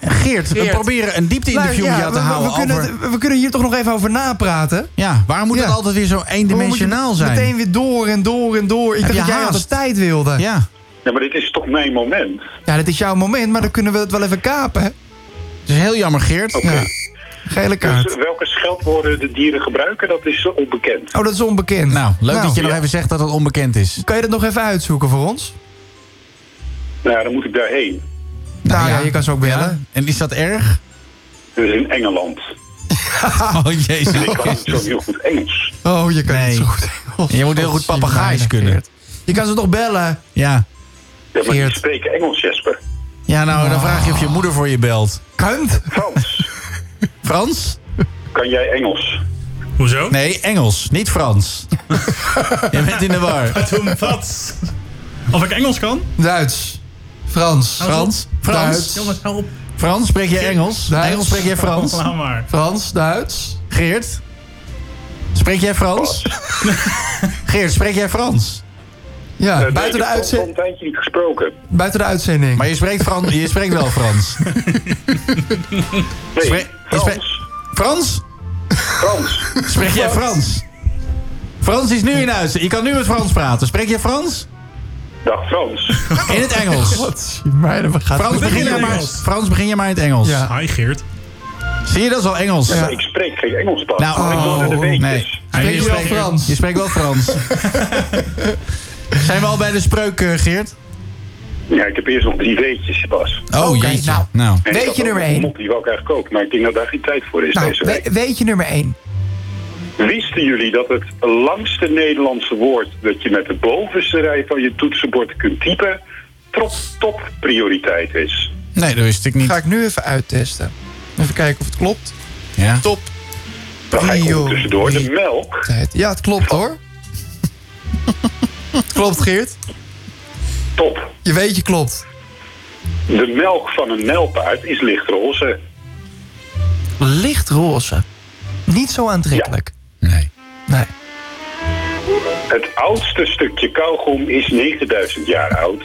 Geert, we proberen een diepte-interview met ja, jou te we- we, houden we, kunnen, over... we kunnen hier toch nog even over napraten. Ja, waarom moet Ja. het altijd weer zo eendimensionaal zijn? Meteen weer door en door en door. Ik Heb dacht dat jij altijd tijd wilde. Ja. Ja, maar dit is toch mijn moment? Ja, dit is jouw moment, maar dan kunnen we het wel even kapen. Het is heel jammer, Geert. Ja. Gele kaart. Dus welke scheldwoorden de dieren gebruiken, dat is onbekend. Oh, dat is onbekend. Nou, leuk Nou, dat je nog even zegt dat het onbekend is. Kan je dat nog even uitzoeken voor ons? Nou, dan moet ik daarheen. Nou ja, je kan ze ook bellen. En is dat erg? Dus in Engeland. Oh, jezus. En ik kan niet zo heel goed Engels. Oh, je kan Nee. niet zo goed Engels. Je moet heel goed papegaais kunnen. Geert. Je kan ze toch bellen? Ja. Ja, maar die spreken Engels, Jesper. Ja, nou, dan vraag je of je moeder voor je belt. Kunt? Frans. Frans? Kan jij Engels? Hoezo? Nee, Engels, niet Frans. je bent in de war. Toen wat? Of ik Engels kan? Duits. Frans. Frans? Frans? Duits. Jongens, hou op. Frans, spreek je Engels? Duits. Engels spreek jij Frans? Laat maar. Frans, Duits. Geert? Spreek jij Frans? Geert, spreek jij Frans? Ja, Eh, nee, buiten, de ik heb al uitzending, een tijdje niet gesproken. buiten de uitzending. Maar je spreekt, Frans, je spreekt wel Frans. Nee, Frans. Frans? Frans. Spreek jij Frans? Frans is nu in huis. Je kan nu met Frans praten. Spreek je Frans? Dag Frans. In het Engels. Wat meiden, we gaan Frans begin, je maar, Engels. Frans begin je maar in het Engels. Ja. Hi Geert. Zie je, dat is al Engels. Maar ik spreek geen Engels pas. Nou, ik wil naar de oh, weetjes. Nee. Spreek je wel Frans? Je spreekt wel Frans. Zijn we al bij de spreuk, eh, Geert? Ja, ik heb eerst nog drie weetjes pas. Oh, Oké, jeetje. nou. nou. En ik Weet had je ook nummer één? Die wou ik eigenlijk ook, maar ik denk dat daar geen tijd voor is Nou, deze we- week. weet je nummer 1? Wisten jullie dat het langste Nederlandse woord dat je met de bovenste rij van je toetsenbord kunt typen, top, top prioriteit is? Nee, dat wist ik niet. Ga ik nu even uittesten. Even kijken of het klopt. Ja. Top. Dan ga ondertussendoor. De melk. Ja, het klopt hoor. Het klopt, Geert. top. Je weet je klopt. De melk van een nijlpaard is lichtroze. Lichtroze. Niet zo aantrekkelijk. Nee. Nee. Het oudste stukje kauwgom is 9000 jaar oud.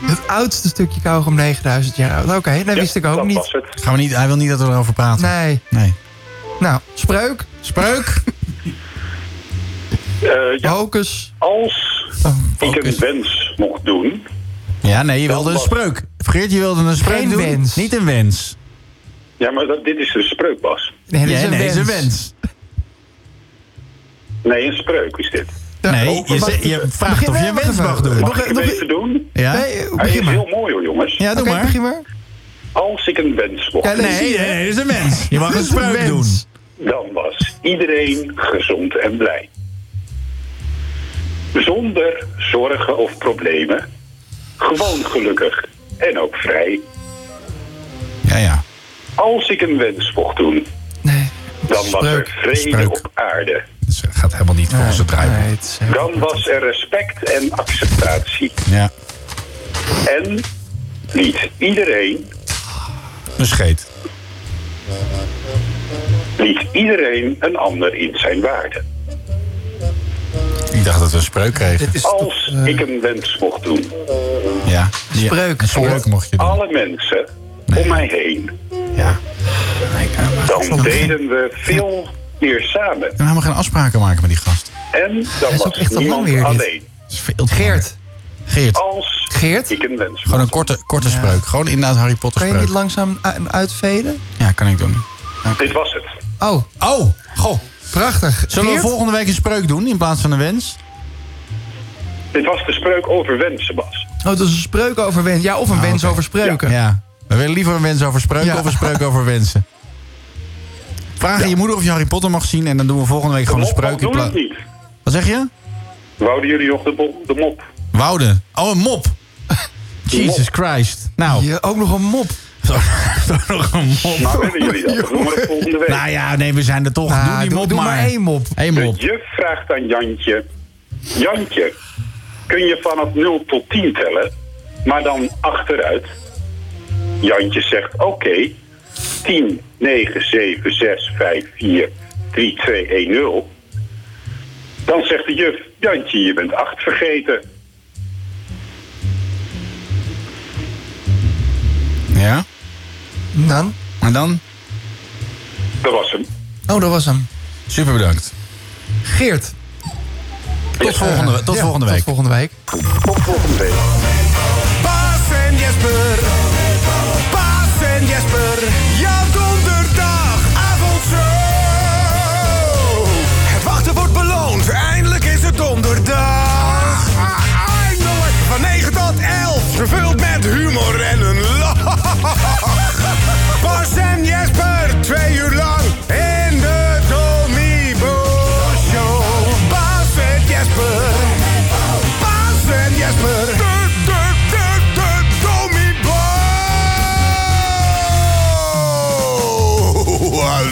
Het oudste stukje kauwgom 9000 jaar oud. Oké, dat Ja, wist ik ook dat niet. was het. Gaan we niet. Hij wil niet dat we erover praten. Nee. Nee. Nou, spreuk. Spreuk? Eh, ja, Hocus. als Oh, ik een wens mocht doen, Ja, nee, je wilde een spreuk. Geert, je wilde een spreuk Geen doen. wens. Niet een wens. ja, maar dat, dit is een spreuk, Bas. Nee, dat is Ja, een nee, wens. is een wens. Nee, een spreuk is dit. Nee, je, ze- je vraagt begin- of je een wens mag doen. Mag ik nog, even doen? Ja? nee, Hij begin is maar. heel mooi hoor, jongens. Ja, doe Oké, maar. begin maar. Als ik een wens mocht Ja, doen, nee. Nee, nee, dat is een wens. Je mag een een spreuk doen. wens. dan was iedereen gezond en blij. Zonder zorgen of problemen. Gewoon gelukkig en ook vrij. Ja, ja. Als ik een wens mocht doen. Dan was er vrede Spreuk. op aarde. Het gaat helemaal niet volgens het draaiboek. Dan was er respect en acceptatie. Ja. En liet iedereen, Een scheet. liet iedereen een ander in zijn waarde. Ik dacht dat we een spreuk kregen. Als ik een wens mocht doen, Ja. Spreuk. Een spreuk mocht je doen. alle mensen om mij heen, Ja. dan deden we veel meer samen. We gaan geen afspraken maken met die gast. En dan is ook was echt niemand weer, alleen. Dat is veel te Geert. Geert. Als Geert? ik een wens Gewoon een korte, korte spreuk. Gewoon inderdaad Harry Potter Kan je spreuk. niet langzaam u- uitveden? Ja, kan ik doen. Dit was het. Oh. Oh, goh. Prachtig. Zullen we volgende week een spreuk doen in plaats van een wens? Dit was de spreuk over wensen, Bas. Oh, dat is een spreuk over wens. Ja, of een wens over spreuken. Ah, Ja. We willen liever een wens over spreuken Ja. of een spreuk over wensen. Vraag aan je moeder of je Harry Potter mag zien en dan doen we volgende week gewoon een spreuk in niet. Wat zeg je? Wouden jullie nog de, de mop? Wouden. Oh, een mop. Jesus Christ. Nou. Je, ook nog een mop. nog een mop. Maar willen jullie dat? Volgende week. Nou ja, nee, we zijn er toch. Ah, doe die doe- mop doe maar één mop. Eén De mop. juf vraagt aan Jantje... Jantje, kun je vanaf 0 tot 10 tellen, maar dan achteruit? Jantje zegt, oké. 10, 9, 7, 6, 5, 4, 3, 2, 1, 0. Dan zegt de juf, Jantje, je bent 8 vergeten. Ja? Dan? En dan? Dat was hem. Oh, dat was hem. Super bedankt. Geert. Tot volgende, tot Ja, volgende week. Tot volgende week. Tot volgende week. Bas en Jesper. En Jesper. Jouw donderdagavondshow. Het wachten wordt beloond. Eindelijk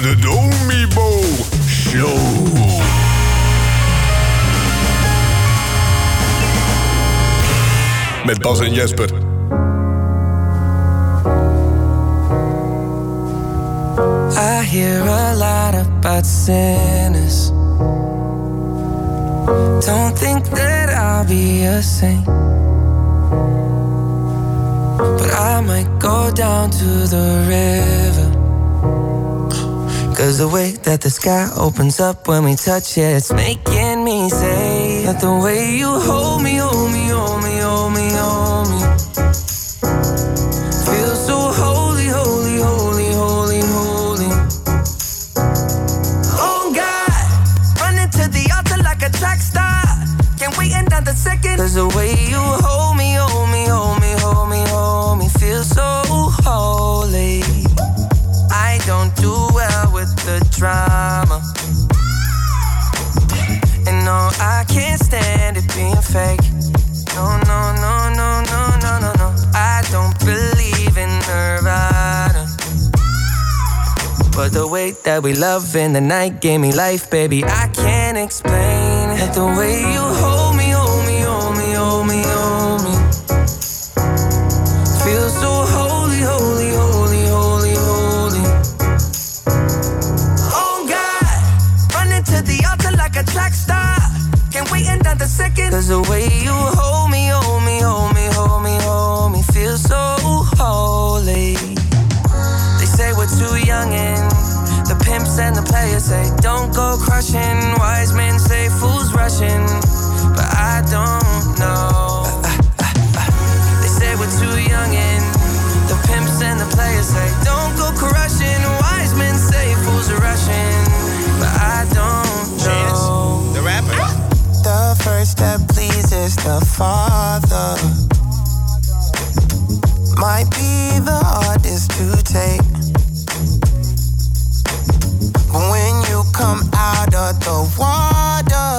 Bo. De Tommy Show. Met Bas en Jesper. I hear a lot about sinners. Don't think that I'll be a saint. But I might go down to the river. Cause the way that the sky opens up when we touch it, it's making me say that the way you hold me, hold me, hold me, hold me, hold me. Feel so holy, holy, holy, holy, holy. Oh God, running to the altar like a track star. Can't wait another second. Cause the way drama. And no, I can't stand it being fake. No, no, no, no, no, no, no, no. I don't believe in Nirvana. But the way that we love in the night gave me life, baby. I can't explain it. The way you hold Cause the way you hold me, hold me, hold me, hold me, hold me, feel so holy. They say we're too young and the pimps and the players say don't go crushing. Wise men say fools rushing, but I don't know. The Father. Might be the hardest to take. But when you come out of the water,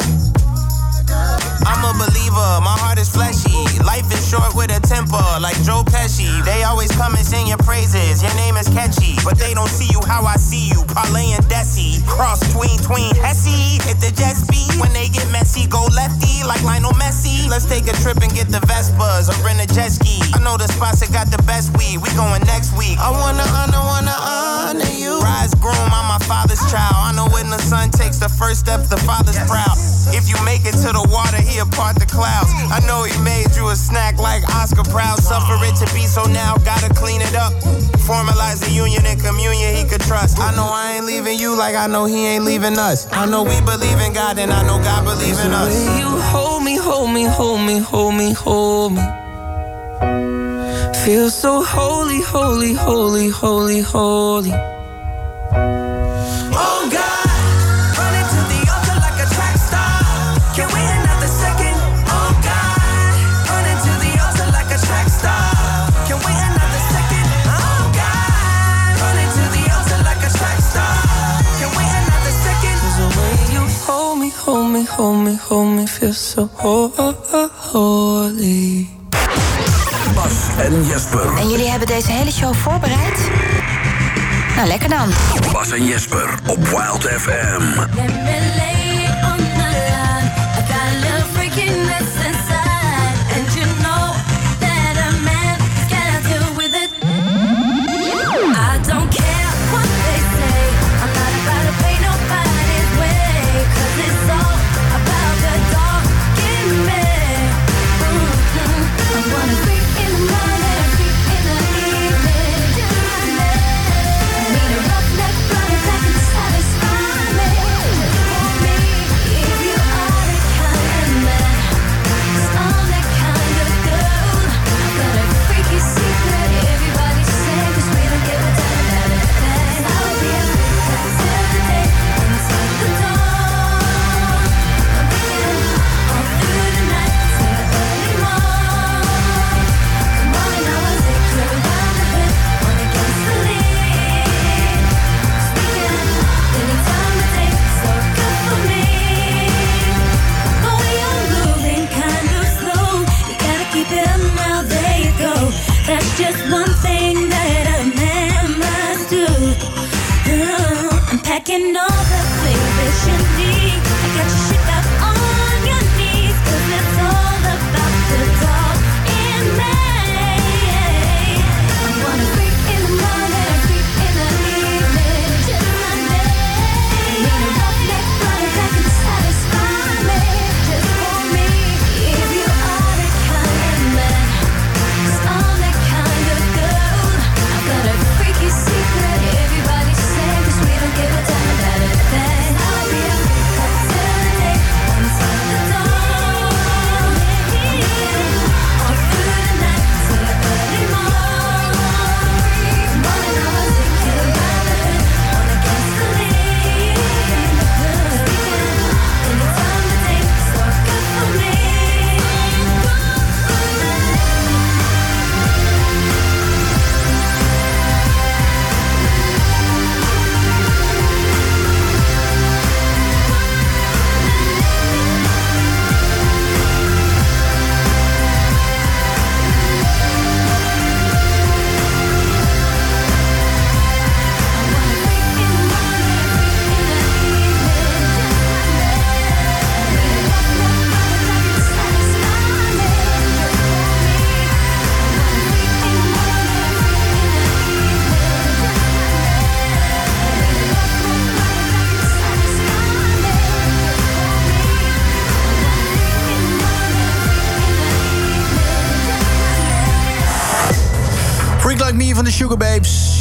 I'm a believer, my heart is fleshy. Life is short with a temper, like Joe Pesci. They always come and sing your praises. Your name is catchy, but they don't see you how I see you. Parlay and Desi, cross tween tween Hesse. Hit the jet speed when they get messy. Go lefty like Lionel Messi. Let's take a trip and get the Vespas or rent a jet ski. I know the spots that got the best weed. We going next week. I wanna honor, wanna honor you. Rise groom, I'm my father's child. I know when the son takes the first step, the father's proud. If you make it to the water, he'll part the clouds. I know he made you a snack like Oscar Proud. Suffer it to be so now, gotta clean it up. Formalize the union and communion he could trust. I know I ain't leaving you like I know he ain't leaving us. I know we believe in God and I know God believe in us. You hold me, hold me, hold me, hold me, hold me. Feel so holy, holy, holy, holy, holy. Oh hold me, hold me, feel so ho- ho- ho- holy. Bas en Jesper. En jullie hebben deze hele show voorbereid? Nou, lekker dan. Bas en Jesper op Wild FM.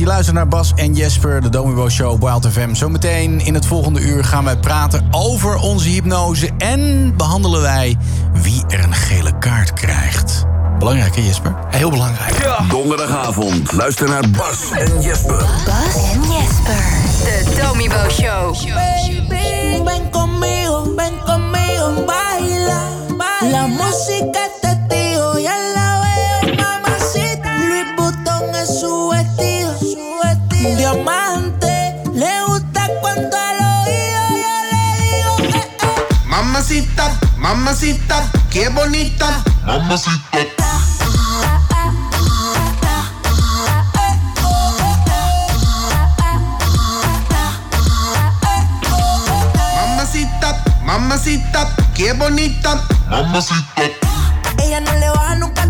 Je luistert naar Bas en Jesper, de Domibo Show op Wild FM. Zometeen in het volgende uur gaan wij praten over onze hypnose... en behandelen wij wie er een gele kaart krijgt. Belangrijk hè Jesper? Heel belangrijk. Donderdagavond, luister naar Bas en Jesper. Bas en Jesper. De Domibo Show. mamacita, mamacita, qué bonita, mamacita. Mamacita, mamacita, qué bonita, mamacita. Ella no le baja nunca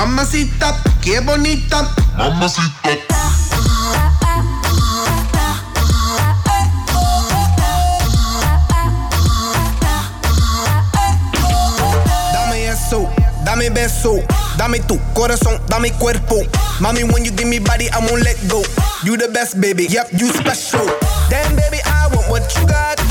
Mamacita, qué bonita. Mamacita. Dame eso, dame beso, dame tu corazón, dame cuerpo. Mommy, when you give me body, I won't let go. You the best, baby. Yep, you special. Damn, baby, I want what you got.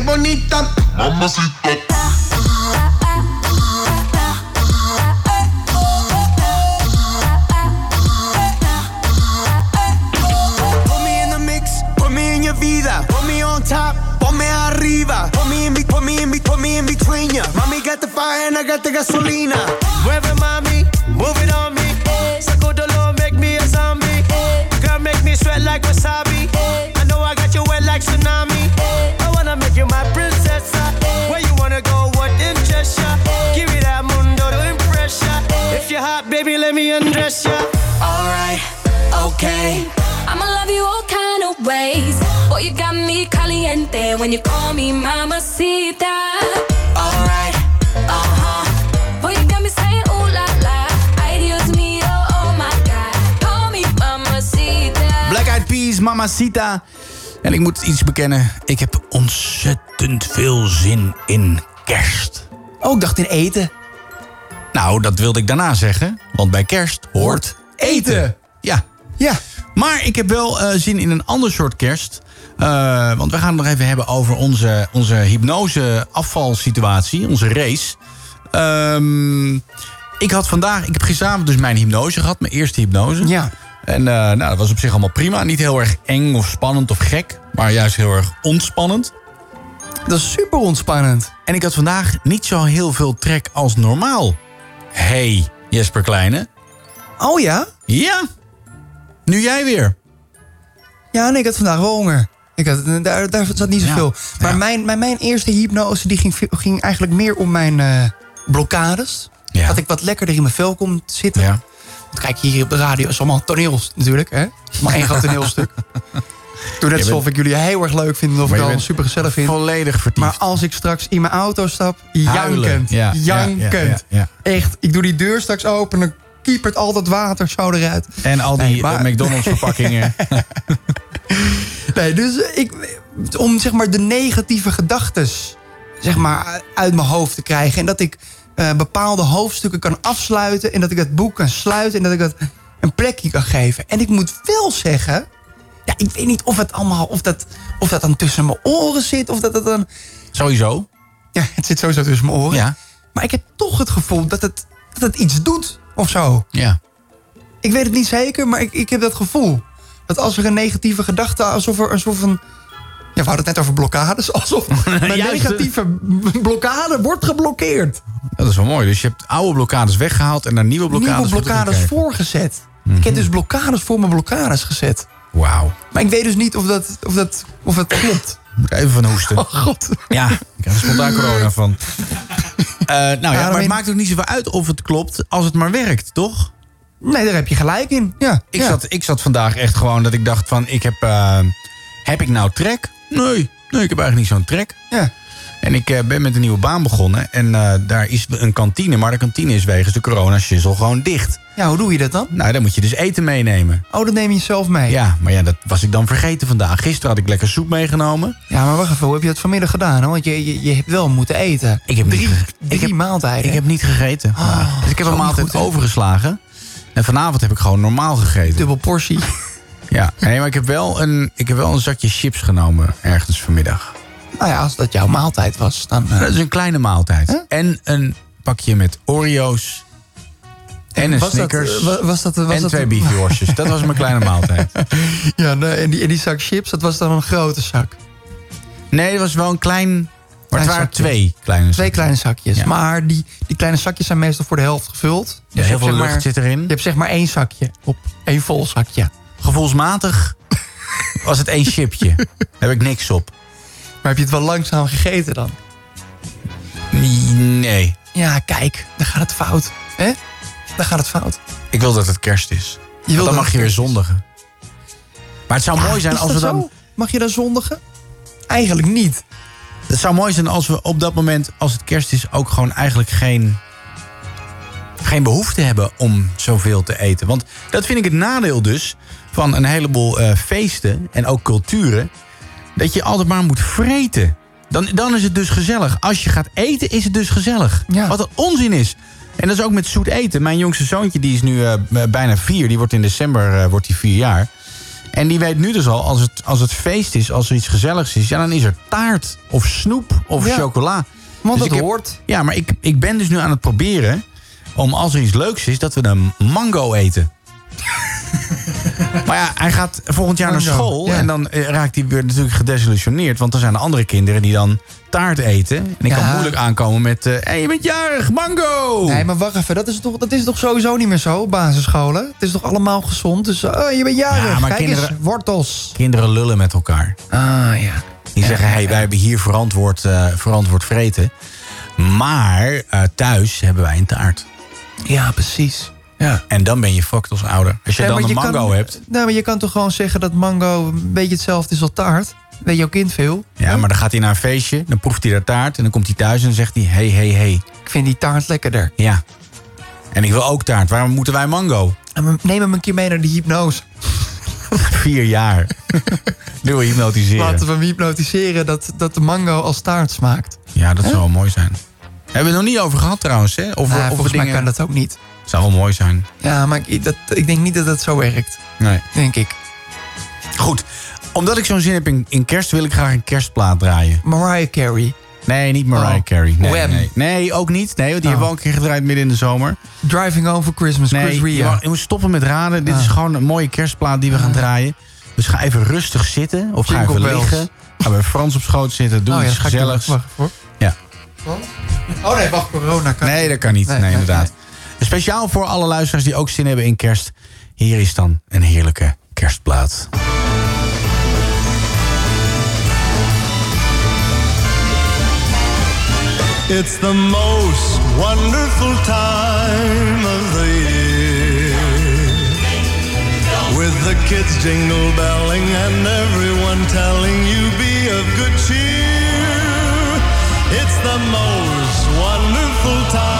Bonita. Mamacita. En ik moet iets bekennen. Ik heb ontzettend veel zin in kerst. Oh, ik dacht in eten. Nou, dat wilde ik daarna zeggen. Want bij kerst hoort eten. Ja. Ja. Maar ik heb wel eh, zin in een ander soort kerst. Eh, want we gaan het nog even hebben over onze, onze hypnose-afvalsituatie. Onze race. Ehm, ik had vandaag... Ik heb gisteravond dus mijn hypnose gehad. Mijn eerste hypnose. Ja. En eh, nou, dat was op zich allemaal prima. Niet heel erg eng of spannend of gek. Maar juist heel erg ontspannend. Dat is super ontspannend. En ik had vandaag niet zo heel veel trek als normaal. Hey, Jesper Kleine. Oh ja? Ja. Nu jij weer. Ja, nee, ik had vandaag wel honger. Ik had, daar, daar zat niet zoveel. Maar mijn, mijn, mijn eerste hypnose die ging, ging eigenlijk meer om mijn eh, blokkades. Dat ik wat lekkerder in mijn vel kon zitten. Want kijk, hier op de radio is allemaal toneel natuurlijk. Hè? Maar één groot toneelstuk. Doe net alsof ik jullie heel erg leuk vind. Of ik al super gezellig vind. Volledig vertiefd. Maar als ik straks in mijn auto stap, Huilen. jankend. Ja, ja, jankend. ja, ja, Echt, ik doe die deur straks open en dan kiepert al dat water zo eruit. En al die Nee, maar- eh, McDonald's verpakkingen. Nee, dus ik, om zeg maar de negatieve gedachten zeg maar, uit mijn hoofd te krijgen. En dat ik eh, bepaalde hoofdstukken kan afsluiten. En dat ik het boek kan sluiten. En dat ik het een plekje kan geven. En ik moet wel zeggen. Ja, ik weet niet of het allemaal. Of dat, of dat dan tussen mijn oren zit. Of dat het dan. Sowieso. Ja, het zit sowieso tussen mijn oren. Ja. Maar ik heb toch het gevoel dat het, dat het iets doet. Of zo. Ja. Ik weet het niet zeker, maar ik, ik heb dat gevoel. Dat als er een negatieve gedachte, alsof er alsof een. We hadden het net over blokkades. Alsof mijn Juist. negatieve blokkade wordt geblokkeerd. Dat is wel mooi. Dus je hebt oude blokkades weggehaald en naar nieuwe blokkades, Nieuwe blokkades voor. voorgezet. Ik heb dus blokkades voor mijn blokkades gezet. Wauw. Maar ik weet dus niet of dat, of dat, of dat klopt. Moet even van hoesten. Oh god. Ja, ik krijg er spontaan corona van. Eh, nou ja, maar het maakt ook niet zoveel uit of het klopt als het maar werkt, toch? Nee, daar heb je gelijk in. Ja, Ik, ja. zat, ik zat vandaag echt gewoon dat ik dacht van, ik heb, eh, heb ik nou trek? Nee, nee, ik heb eigenlijk niet zo'n trek. Ja. En ik eh, ben met een nieuwe baan begonnen en eh, daar is een kantine, maar de kantine is wegens de corona-shizzle gewoon dicht. Ja, hoe doe je dat dan? Nou, dan moet je dus eten meenemen. Oh, dat neem je zelf mee? Ja, maar ja, dat was ik dan vergeten vandaag. Gisteren had ik lekker soep meegenomen. Ja, maar wacht even, hoe heb je dat vanmiddag gedaan? Hoor? Want je, je, je hebt wel moeten eten. Ik heb drie, niet ge- drie ik heb- maaltijden. Ik heb niet gegeten. Oh, dus ik heb een maaltijd goed, overgeslagen. En vanavond heb ik gewoon normaal gegeten. Dubbel portie. Ja, nee, maar ik heb, wel een, ik heb wel een zakje chips genomen ergens vanmiddag. Nou ja, als dat jouw maaltijd was, dan... eh, Dat is een kleine maaltijd. En een pakje met Oreo's. En een was dat, Snickers. eh, wa- was dat, was en dat, twee biefworstjes. Dat was mijn kleine maaltijd. Ja, nee, en, die, en die zak chips, dat was dan een grote zak. Nee, het was wel een klein... Maar Klein het waren zakje. twee kleine Twee zakjes. kleine zakjes. Ja. Maar die, die kleine zakjes zijn meestal voor de helft gevuld. Dus Ja, heel hebt, veel zeg lucht maar- zit erin. Je hebt zeg maar één zakje op één vol zakje. Gevoelsmatig was het één chipje. Daar heb ik niks op. Maar heb je het wel langzaam gegeten dan? Nee. Ja, kijk, dan gaat het fout. hè? Dan gaat het fout. Ik wil dat het kerst is. wil Want dan mag je weer zondigen. Maar het zou Ja, mooi zijn als we dan... zo? Mag je dan zondigen? Eigenlijk niet. Het zou mooi zijn als we op dat moment, als het kerst is, ook gewoon eigenlijk geen, geen behoefte hebben om zoveel te eten. Want dat vind ik het nadeel dus van een heleboel eh, feesten en ook culturen. Dat je altijd maar moet vreten. Dan, dan is het dus gezellig. Als je gaat eten, is het dus gezellig. Wat een onzin is. En dat is ook met zoet eten. Mijn jongste zoontje die is nu eh, bijna vier. Die wordt in december eh, wordt hij vier jaar. En die weet nu dus al, als het, als het feest is, als er iets gezelligs is... ja, dan is er taart of snoep of Ja, chocola. want Dus dat heb- hoort. Ja, maar ik, ik ben dus nu aan het proberen... om als er iets leuks is, dat we een mango eten. maar ja, hij gaat volgend jaar naar school... ja. en dan eh, raakt hij weer natuurlijk gedesillusioneerd... want dan zijn er andere kinderen die dan taart eten. En ik kan moeilijk aankomen met... hé, hey, je bent jarig, mango! Nee, maar wacht even. Dat is, toch, dat is toch sowieso niet meer zo, basisscholen? Het is toch allemaal gezond? Dus oh, je bent jarig. Ja, maar Kijk kinderen- eens, wortels. Kinderen lullen met elkaar. Ah, ja. Die zeggen, hé, hey, wij hebben hier verantwoord, eh, verantwoord vreten. Maar eh, thuis hebben wij een taart. Ja, precies. Ja. En dan ben je fucked als ouder. Als je Ja, dan een je mango kan- hebt. Nou, maar je kan toch gewoon zeggen dat mango een beetje hetzelfde is als taart? Weet jouw kind veel? Ja, maar dan gaat hij naar een feestje, dan proeft hij de taart... en dan komt hij thuis en dan zegt hij, hey, hey, hey. Ik vind die taart lekkerder. Ja. En ik wil ook taart. Waarom moeten wij mango? We- neem hem een keer mee naar de hypnose. Vier jaar. Nu je hypnotiseren. Laten we hem hypnotiseren dat, dat de mango als taart smaakt. Ja, dat zou mooi zijn. Hebben we het nog niet over gehad trouwens, hè? Of, Nou, of we volgens mij dingen... kan dat ook niet. Zou wel mooi zijn. Ja, maar ik, dat, ik denk niet dat dat zo werkt. Nee. Denk ik. Goed. Omdat ik zo'n zin heb in, in kerst, wil ik graag een kerstplaat draaien. Mariah Carey. Nee, niet Mariah Oh. Carey. Nee, Wham. nee. nee, ook niet. Nee, want die Oh. hebben we al een keer gedraaid midden in de zomer. Driving Home for Christmas, Nee, Chris Ria. je moet stoppen met raden. Dit is Ah. gewoon een mooie kerstplaat die we gaan draaien. Dus ga even rustig zitten. Of ga Jingle even bells. liggen. Ga bij Frans op schoot zitten. Doe Oh iets ga gezelligs. Wacht hoor. Ja. Oh nee, wacht, corona kan Nee, dat kan niet. Nee, inderdaad. Speciaal voor alle luisteraars die ook zin hebben in kerst. Hier is dan een heerlijke kerstplaat. It's the most wonderful time of the year. With the kids jingle belling and everyone telling you be of good cheer. It's the most wonderful time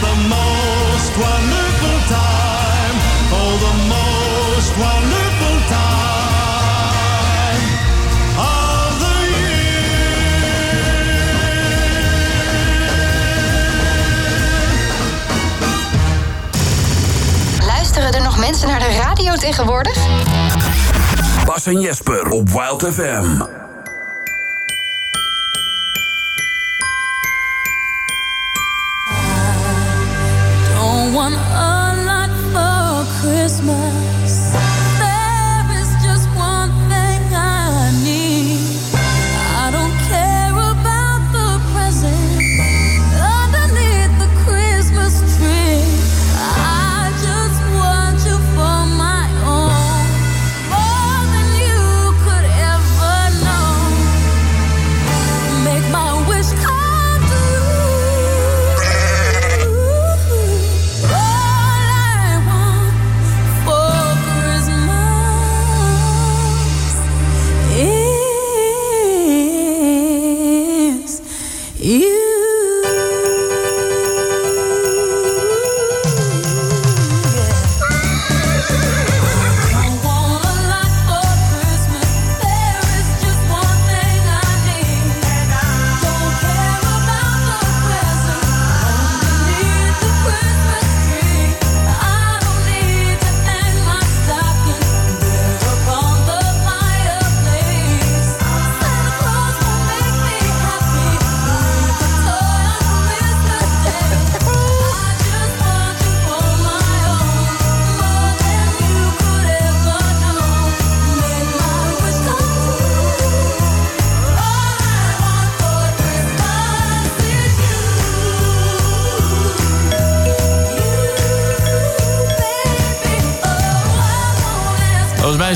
The most wonderful time. Oh, the most wonderful time of the Luisteren er nog mensen naar de radio tegenwoordig? Bas en Jesper op Wild FM.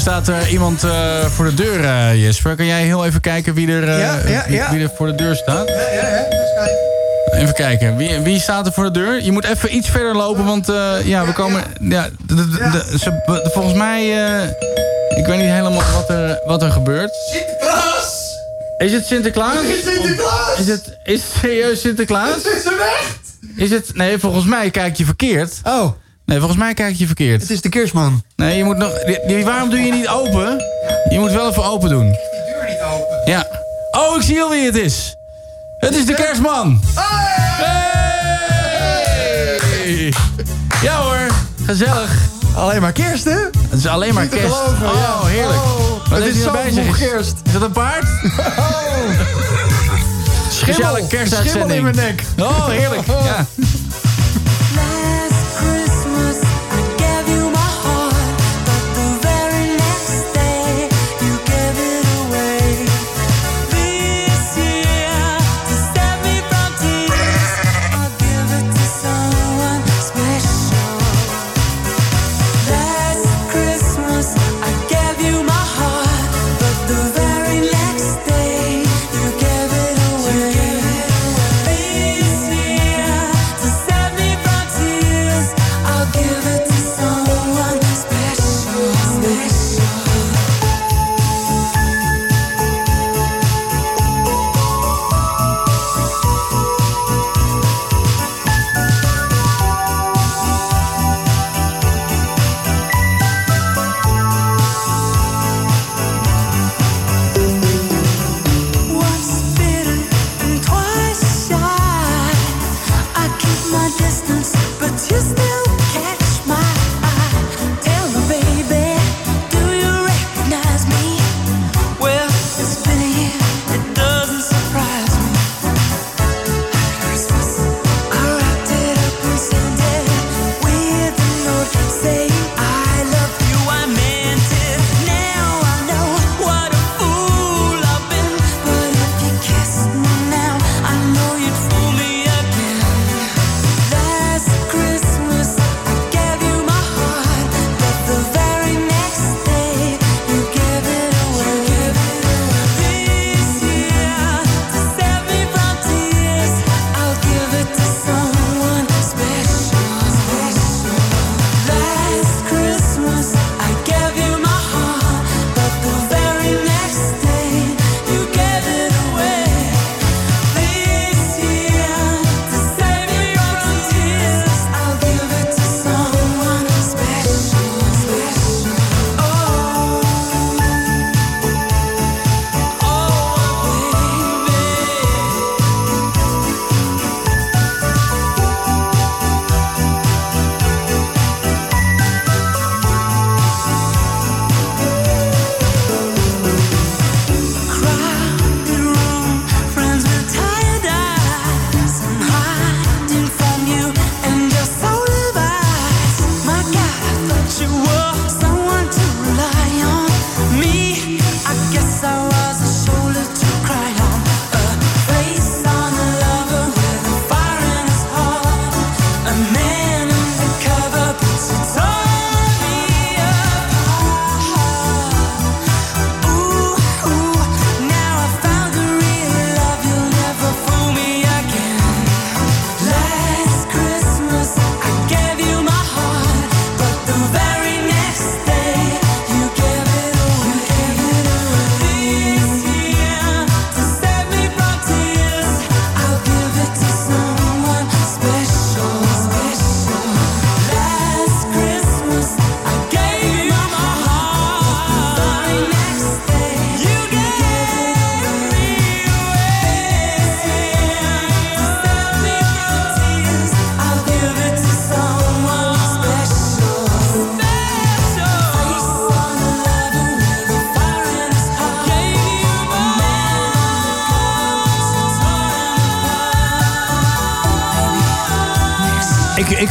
Staat er iemand eh, voor de deur, eh, Jesper. Kan jij heel even kijken wie er, eh, Ja, ja, wie- ja. Wie, er voor de deur staat? Ja, ja, ja. Eens kijken. Even kijken. Wie, wie staat er voor de deur? Je moet even iets verder lopen, want ja, we komen... Ja, de- de- de- ze- de- volgens mij... ik weet niet helemaal wat er, wat er gebeurt. Sinterklaas! Is het Sinterklaas? Het is Sinterklaas! Is het, is het serieus Sinterklaas? Het is echt! Is het... Nee, volgens mij kijk je verkeerd. Oh. Nee, volgens mij kijk je verkeerd. Het is de kerstman. Nee, je moet nog... die- waarom doe je niet open? Je moet wel even open doen. Die deur niet open. Ja. Oh, ik zie al wie het is. Het is de kerstman. Hey! Ja hoor, gezellig. Alleen maar kerst, hè? Het is alleen maar kerst. geloven, oh, ja. heerlijk. Oh, Wat het is hij zo erbij zich? vroeg Is- kerst. Is dat een paard? Speciale Schimmel kerstuitzending. in mijn nek. Oh, heerlijk. Ja.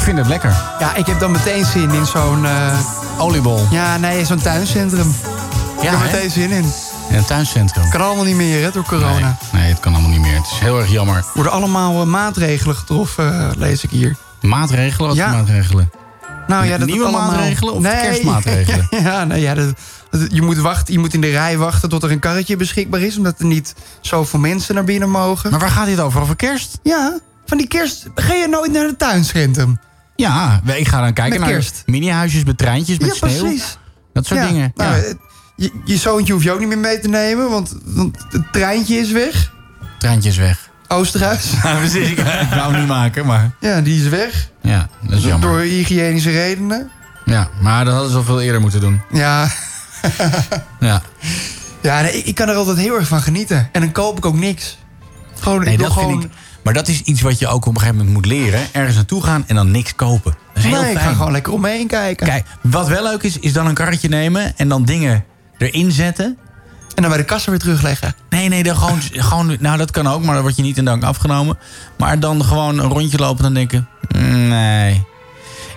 Vind het lekker. Ja, ik heb dan meteen zin in zo'n... eh, Oliebol. Ja, nee, zo'n tuincentrum. ik heb er meteen zin in. In een tuincentrum. Kan allemaal niet meer, hè, door corona. Nee, het kan allemaal niet meer. Het is heel erg jammer. Worden allemaal eh, maatregelen getroffen, eh, lees ik hier. Maatregelen? Wat Ja. maatregelen? Nou ja, dat Nieuwe allemaal... maatregelen of kerstmaatregelen? ja, nou ja, dat, dat- je, moet wachten, je moet in de rij wachten tot er een karretje beschikbaar is... omdat er niet zoveel mensen naar binnen mogen. Maar waar gaat dit over? Over kerst? Ja, van die kerst... Ga je nooit naar het tuincentrum? Ja, ik ga dan kijken naar mini-huisjes met treintjes, met Ja, sneeuw. precies. Dat soort Ja, dingen. nou, ja. je, je zoontje hoef je ook niet meer mee te nemen, want, want het treintje is weg. Treintjes weg. Oosterhuis. Ja, precies. Ik, wou hem niet maken, maar... Ja, die is weg. Ja, dat is jammer. Door hygiënische redenen. Ja, maar dat hadden ze al veel eerder moeten doen. Ja. Ja. Ja, nee, ik, kan er altijd heel erg van genieten. En dan koop ik ook niks. Gewoon, Nee, ik wil dat gewoon... vind ik... Maar dat is iets wat je ook op een gegeven moment moet leren. Ergens naartoe gaan en dan niks kopen. Dat is heel nee, ik fijn. ga gewoon lekker omheen kijken. Kijk, wat wel leuk is, is dan een karretje nemen en dan dingen erin zetten. En dan bij de kassa weer terugleggen. Nee, nee, dan gewoon, gewoon, nou dat kan ook, maar dan word je niet in dank afgenomen. Maar dan gewoon een rondje lopen en dan denken, mm, nee.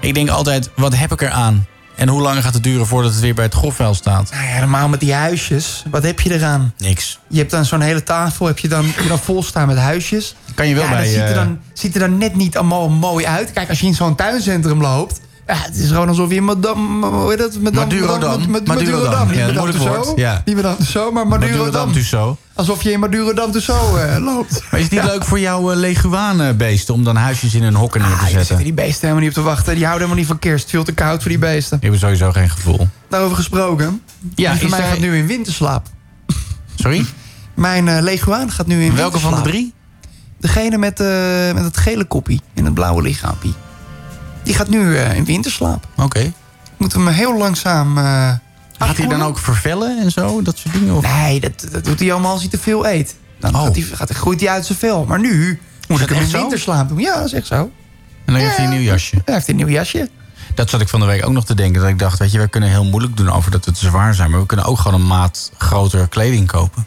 Ik denk altijd, wat heb ik eraan? En hoe lang gaat het duren voordat het weer bij het grofvuil staat? Nou ja, normaal met die huisjes. Wat heb je eraan? Niks. Je hebt dan zo'n hele tafel, heb je dan, heb je dan vol staan met huisjes. Kan je wel ja, bij, Dat ziet er, eh, dan, ziet er dan net niet allemaal mooi uit. Kijk, als je in zo'n tuincentrum loopt... Ja, het is gewoon alsof je in Madame... Hoe heet dat? Madame, Madurodam. Mad- Mad- Madurodam. Ja, Madame. Ja. Niet Madame maar Madurodam. Tussauds. Alsof je in Madurodam Tussauds eh, loopt. Maar is het niet leuk voor jouw uh, leguanenbeesten om dan huisjes in een hokken neer te Ah, zetten? zitten die beesten helemaal niet op te wachten. Die houden helemaal niet van kerst. Veel te koud voor die beesten. Die hebben sowieso geen gevoel. Daarover gesproken. Ja, die van mij gaat nu in winterslaap. Sorry? Mijn eh leguaan gaat nu in Welke van de winterslaap. drie? Degene met, met het gele koppie en het blauwe lichaampie. Die gaat nu eh, in winterslaap. Oké. Moeten we hem heel langzaam eh Gaat hij dan ook vervellen en zo? Dat soort dingen? Of? Nee, dat, dat doet hij allemaal als hij te veel eet. Dan Oh. gaat hij, gaat, groeit hij uit zijn vel. Maar nu moet ik hem in winterslaap doen. Ja, echt zo. En dan heeft hij een nieuw jasje. Hij heeft een nieuw jasje. Dat zat ik van de week ook nog te denken. Dat ik dacht, weet je, we kunnen heel moeilijk doen over dat we te zwaar zijn. Maar we kunnen ook gewoon een maat groter kleding kopen.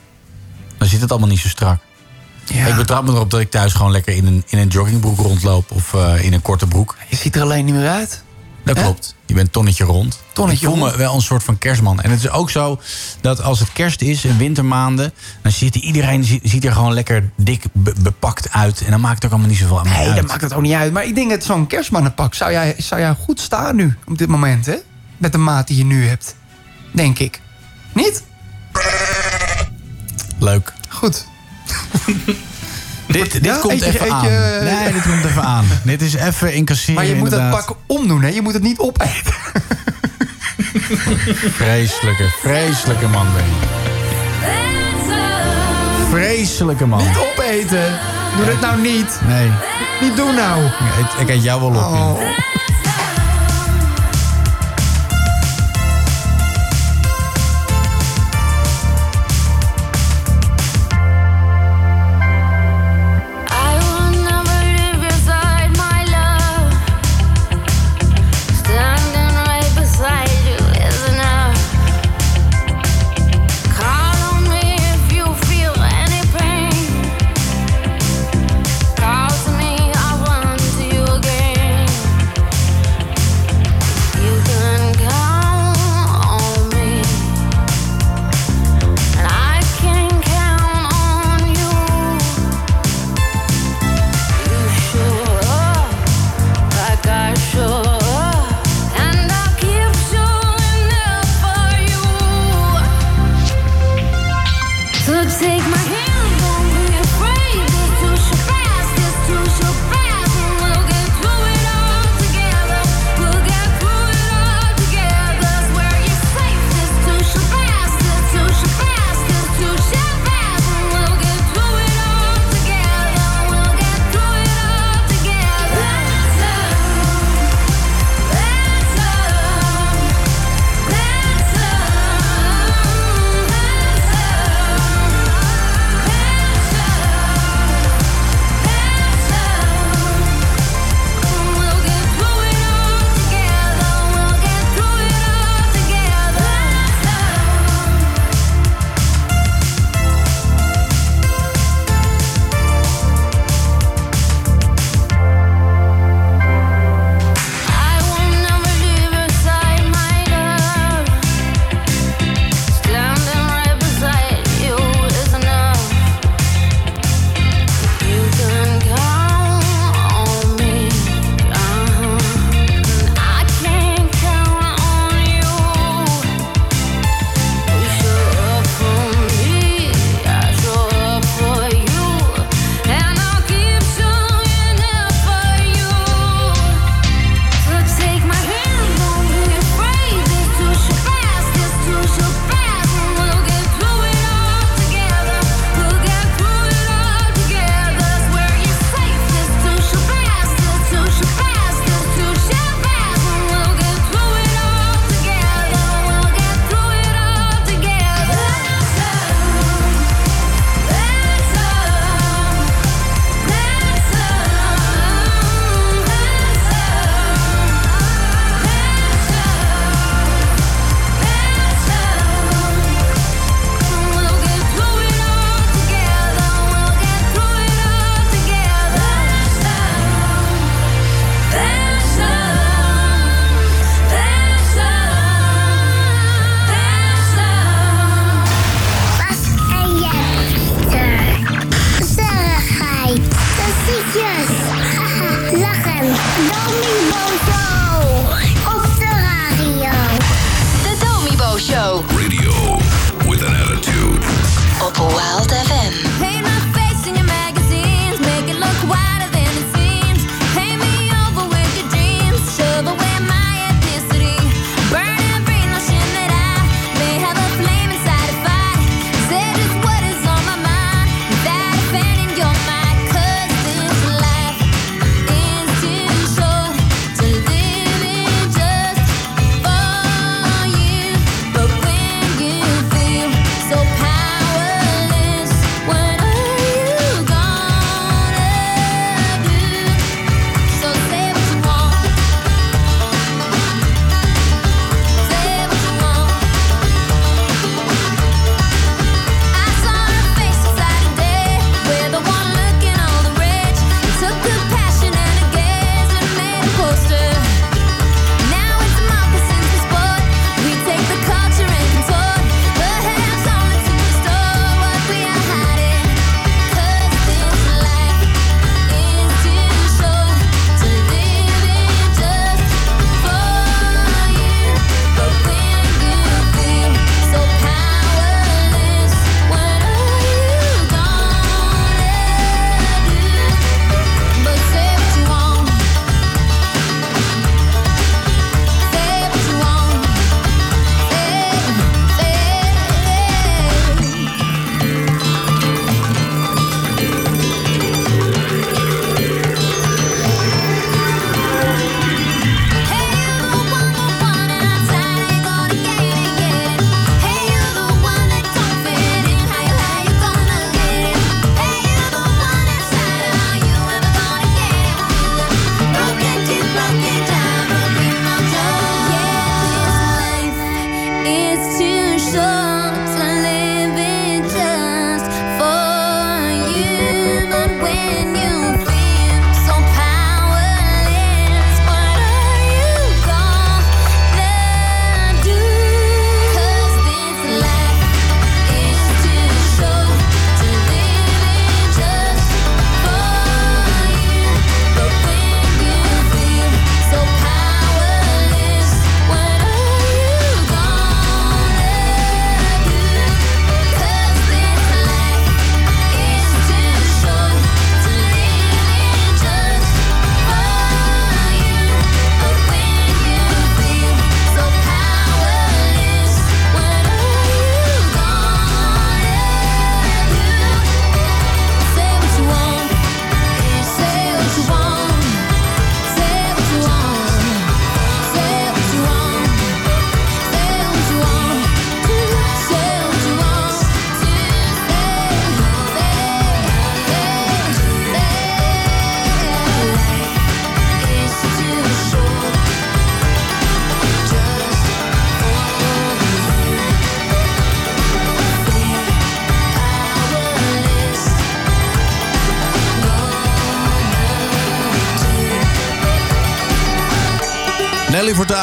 Dan zit het allemaal niet zo strak. Ik betrap me erop dat ik thuis gewoon lekker in een, in een joggingbroek rondloop. Of eh, in een korte broek. Je ziet er alleen niet meer uit. Dat klopt. Je bent tonnetje rond. Tonnetje ik voel me wel een soort van kerstman. En het is ook zo dat als het kerst is in wintermaanden... dan ziet iedereen ziet, er gewoon lekker dik be- bepakt uit. En dan maakt het ook allemaal niet zoveel aan Nee, uit. dat maakt het ook niet uit. Maar ik denk dat zo'n kerstmannenpak zou jij, zou jij goed staan nu. Op dit moment, hè? Met de maat die je nu hebt. Denk ik. Niet? Leuk. Goed. Dit, dit Ja, komt even aan. je- Nee, dit komt even aan. Dit is even incasseren Maar je moet het inderdaad. pak omdoen, hè? Je moet het niet opeten. Vreselijke, vreselijke man ben je. Vreselijke man. Niet opeten. Doe dat nou niet. Nee, Niet doen nou. ik eet, ik eet jou wel op. Oh.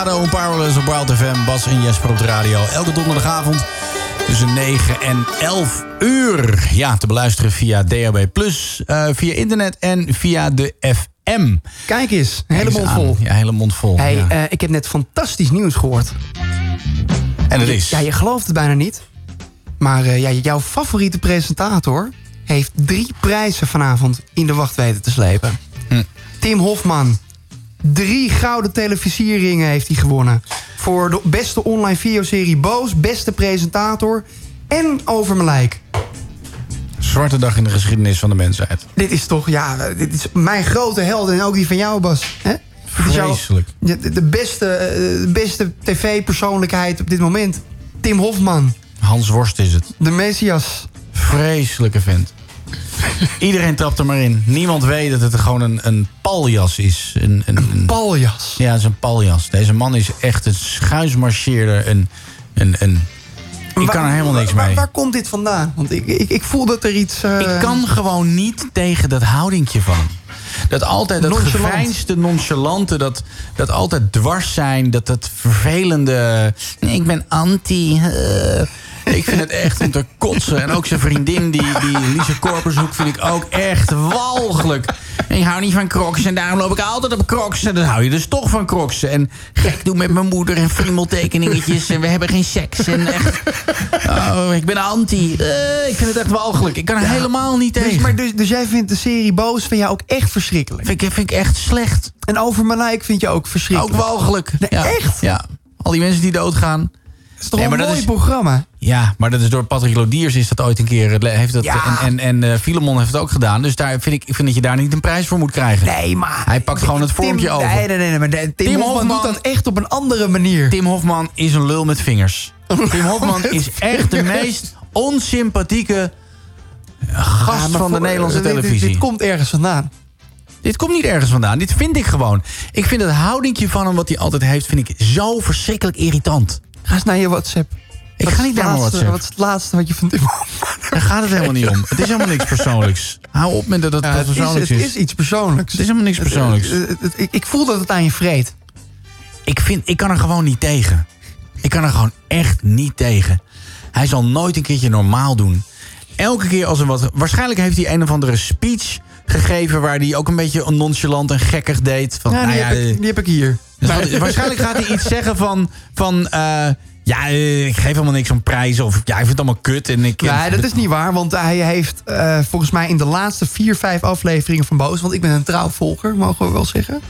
Nelly Furtado, Powerless op Wild FM. Bas en Jesper op de radio. Elke donderdagavond tussen 9 en 11 uur. Ja, te beluisteren via DHB+, eh, via internet en via de FM. Kijk eens, een hele mond vol. Ja, hele mond vol. Hey, ja. eh, ik heb net fantastisch nieuws gehoord. En dat is? Ja, je gelooft het bijna niet. Maar eh, ja, jouw favoriete presentator heeft drie prijzen vanavond in de wacht weten te slepen. Hm. Tim Hofman. Drie gouden televisieringen heeft hij gewonnen. Voor de beste online videoserie Boos, beste presentator en Over mijn lijk. Zwarte dag in de geschiedenis van de mensheid. Dit is toch, ja, dit is mijn grote held en ook die van jou, Bas. Hè? Vreselijk. De, de beste, eh, de beste tv-persoonlijkheid op dit moment. Tim Hofman, Hans Worst is het. de Messias. Vreselijke vent. Iedereen trapt er maar in. Niemand weet dat het gewoon een, een paljas is. Een, een, een paljas? Ja, het is een paljas. Deze man is echt een schuismarcheerder. Een, een, een, ik kan er helemaal niks Waar, mee. waar komt dit vandaan? Want ik, ik, ik voel dat er iets... eh, Ik kan gewoon niet tegen dat houdingje van. Dat altijd dat Nonchalant. geveinsde, nonchalante, dat, dat altijd dwars zijn, dat dat vervelende. Nee, ik ben anti. eh. Ik vind het echt om te kotsen. En ook zijn vriendin, die, die Lise Korpershoek, vind ik ook echt walgelijk. En ik hou niet van crocs en daarom loop ik altijd op crocs. En dan hou je dus toch van crocs. En gek doen met mijn moeder en friemeltekeningetjes. En we hebben geen seks. En echt, oh, ik ben anti. Eh, ik vind het echt walgelijk. Ik kan er helemaal niet Dus, tegen. maar dus, dus jij vindt de serie Boos van jou ook echt verschrikkelijk? Vind ik, vind ik echt slecht. En over Malijk vind je ook verschrikkelijk? Ook walgelijk. Nee, ja. echt? Ja. Al die mensen die doodgaan. Is toch Nee, een maar mooi is- programma? Ja, maar dat is door Patrick Lodiers is dat ooit een keer. Heeft dat, Ja. En, en, en eh, Filemon heeft het ook gedaan. Dus daar vind ik, ik vind dat je daar niet een prijs voor moet krijgen. Nee, maar... Hij pakt gewoon het vormpje Tim, over. Nee, nee, nee. nee, maar Tim, Hofman, doet dat echt op een andere manier. Tim Hofman is een lul met vingers. Tim Hofman is echt de meest onsympathieke gast Ja, van de Nederlandse dit- dit- televisie. Dit, komt ergens vandaan. Dit komt niet ergens vandaan. Dit vind ik gewoon. Ik vind het houdingje van hem wat hij altijd heeft... vind ik zo verschrikkelijk irritant. Ga eens naar je WhatsApp. Ik Wat ga niet naar mijn WhatsApp. Wat is het laatste wat je van Tim. Daar gaat het helemaal niet om. Het is helemaal niks persoonlijks. Hou op met dat het Ja, het, is, persoonlijks het is. is iets persoonlijks. Het is helemaal niks persoonlijks. Het- het- het- ik, ik voel dat het aan je vreet. Ik, vind, ik kan er gewoon niet tegen. Ik kan er gewoon echt niet tegen. Hij zal nooit een keertje normaal doen. Elke keer als er wat... Waarschijnlijk heeft hij een of andere speech gegeven... waar hij ook een beetje nonchalant en gekkig deed. Van, Ja, nou die, ja, heb ik, die heb ik hier. dus waarschijnlijk gaat hij iets zeggen van... van eh, ja, eh, ik geef helemaal niks om prijzen. Of ja, ik vind het allemaal kut. En ik, Nee, dat is niet waar, want hij heeft eh, volgens mij in de laatste vier, vijf afleveringen van Boos... want ik ben een trouwvolger, mogen we wel zeggen.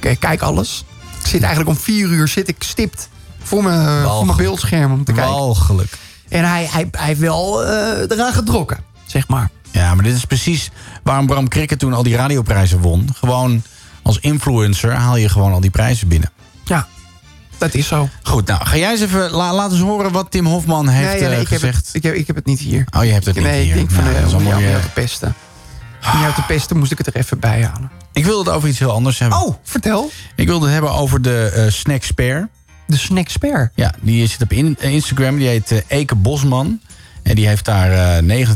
Ik kijk alles. Ik zit eigenlijk om vier uur zit ik stipt voor mijn, voor mijn beeldscherm om te kijken. Walgelijk. En hij, hij, hij heeft wel eraan getrokken, zeg maar. Ja, maar dit is precies waarom Bram Krikke toen al die radioprijzen won. Gewoon als influencer haal je gewoon al die prijzen binnen. Ja, dat is zo. Goed, nou ga jij eens even la, laat eens horen wat Tim Hofman heeft nee, ja, nee, eh, ik, heb gezegd. het, ik, heb, ik heb het niet hier. Oh, je hebt het niet nee, hier. ik denk van, Nou, eh, is om jou weer- te pesten. Om jou te pesten moest ik het er even bij halen. Ik wil het over iets heel anders hebben. Oh, vertel. Ik wilde het hebben over de eh Snack Spare. De Snack Spare? Ja, die zit op in- eh, Instagram. Die heet eh, Eke Bosman. En die heeft daar eh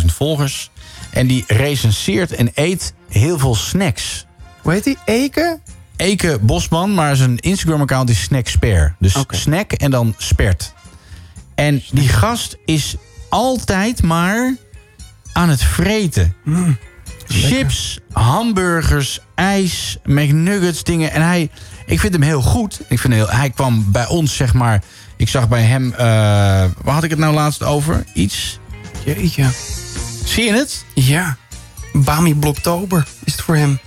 29.000 volgers. En die recenseert en eet heel veel snacks. Hoe heet die? Eke? Eke Bosman, maar zijn Instagram-account is Snack Spare. Dus snack en dan spert. En die gast is altijd maar aan het vreten. Chips, hamburgers, ijs, McNuggets, dingen. En hij, ik vind hem heel goed. Ik vind heel, hij kwam bij ons, zeg maar... Ik zag bij hem... eh, waar had ik het nou laatst over? Iets? Jeetje. Zie je het? Ja. Bami Bloktober is het voor hem.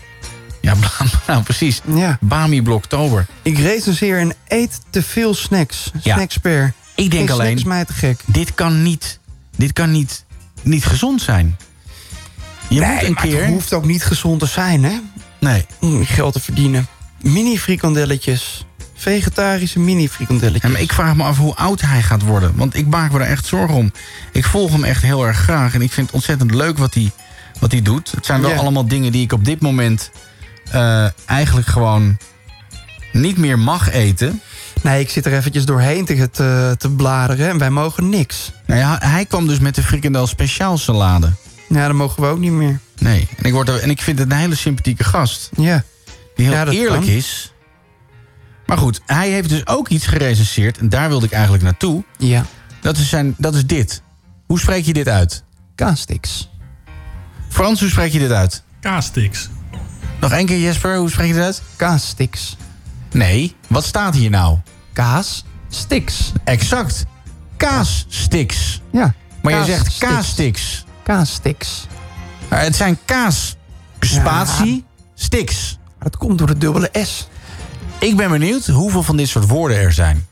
Ja, nou precies. Ja. Bami Bloktober. Ik recenseer en eet te veel snacks. Ja. Snackspare. Ik denk Geen alleen... snack is mij te gek. Dit kan niet... Dit kan niet, niet gezond zijn. Je nee, moet een maar keer... het hoeft ook niet gezond te zijn, hè? Nee. Om geld te verdienen. Mini-frikandelletjes. Vegetarische mini-frikandelletjes. Ja, maar ik vraag me af hoe oud hij gaat worden. Want ik maak me er echt zorgen om. Ik volg hem echt heel erg graag. En ik vind het ontzettend leuk wat hij, wat hij doet. Het zijn wel Ja. allemaal dingen die ik op dit moment... eh, eigenlijk gewoon niet meer mag eten. Nee, ik zit er eventjes doorheen te, te, te bladeren en wij mogen niks. Nou ja, hij kwam dus met de frikandel speciaal salade. Ja, dat mogen we ook niet meer. Nee, en ik, word er, en ik vind het een hele sympathieke gast. Ja. Die heel Ja, eerlijk kan. is. Maar goed, hij heeft dus ook iets gerecenseerd. En daar wilde ik eigenlijk naartoe. Ja. Dat is, zijn, dat is dit. Hoe spreek je dit uit? Kaastix. Frans, hoe spreek je dit uit? Kaastix. Nog één keer Jesper, hoe spreek je dit uit? Kaastix. Nee, wat staat hier nou? Kaas. Stix. Exact. Kaassticks. Ja. Maar je zegt. Kaastix. Maar het zijn kaas. Spatie. Sticks. Dat komt door de dubbele S. Ik ben benieuwd hoeveel van dit soort woorden er zijn.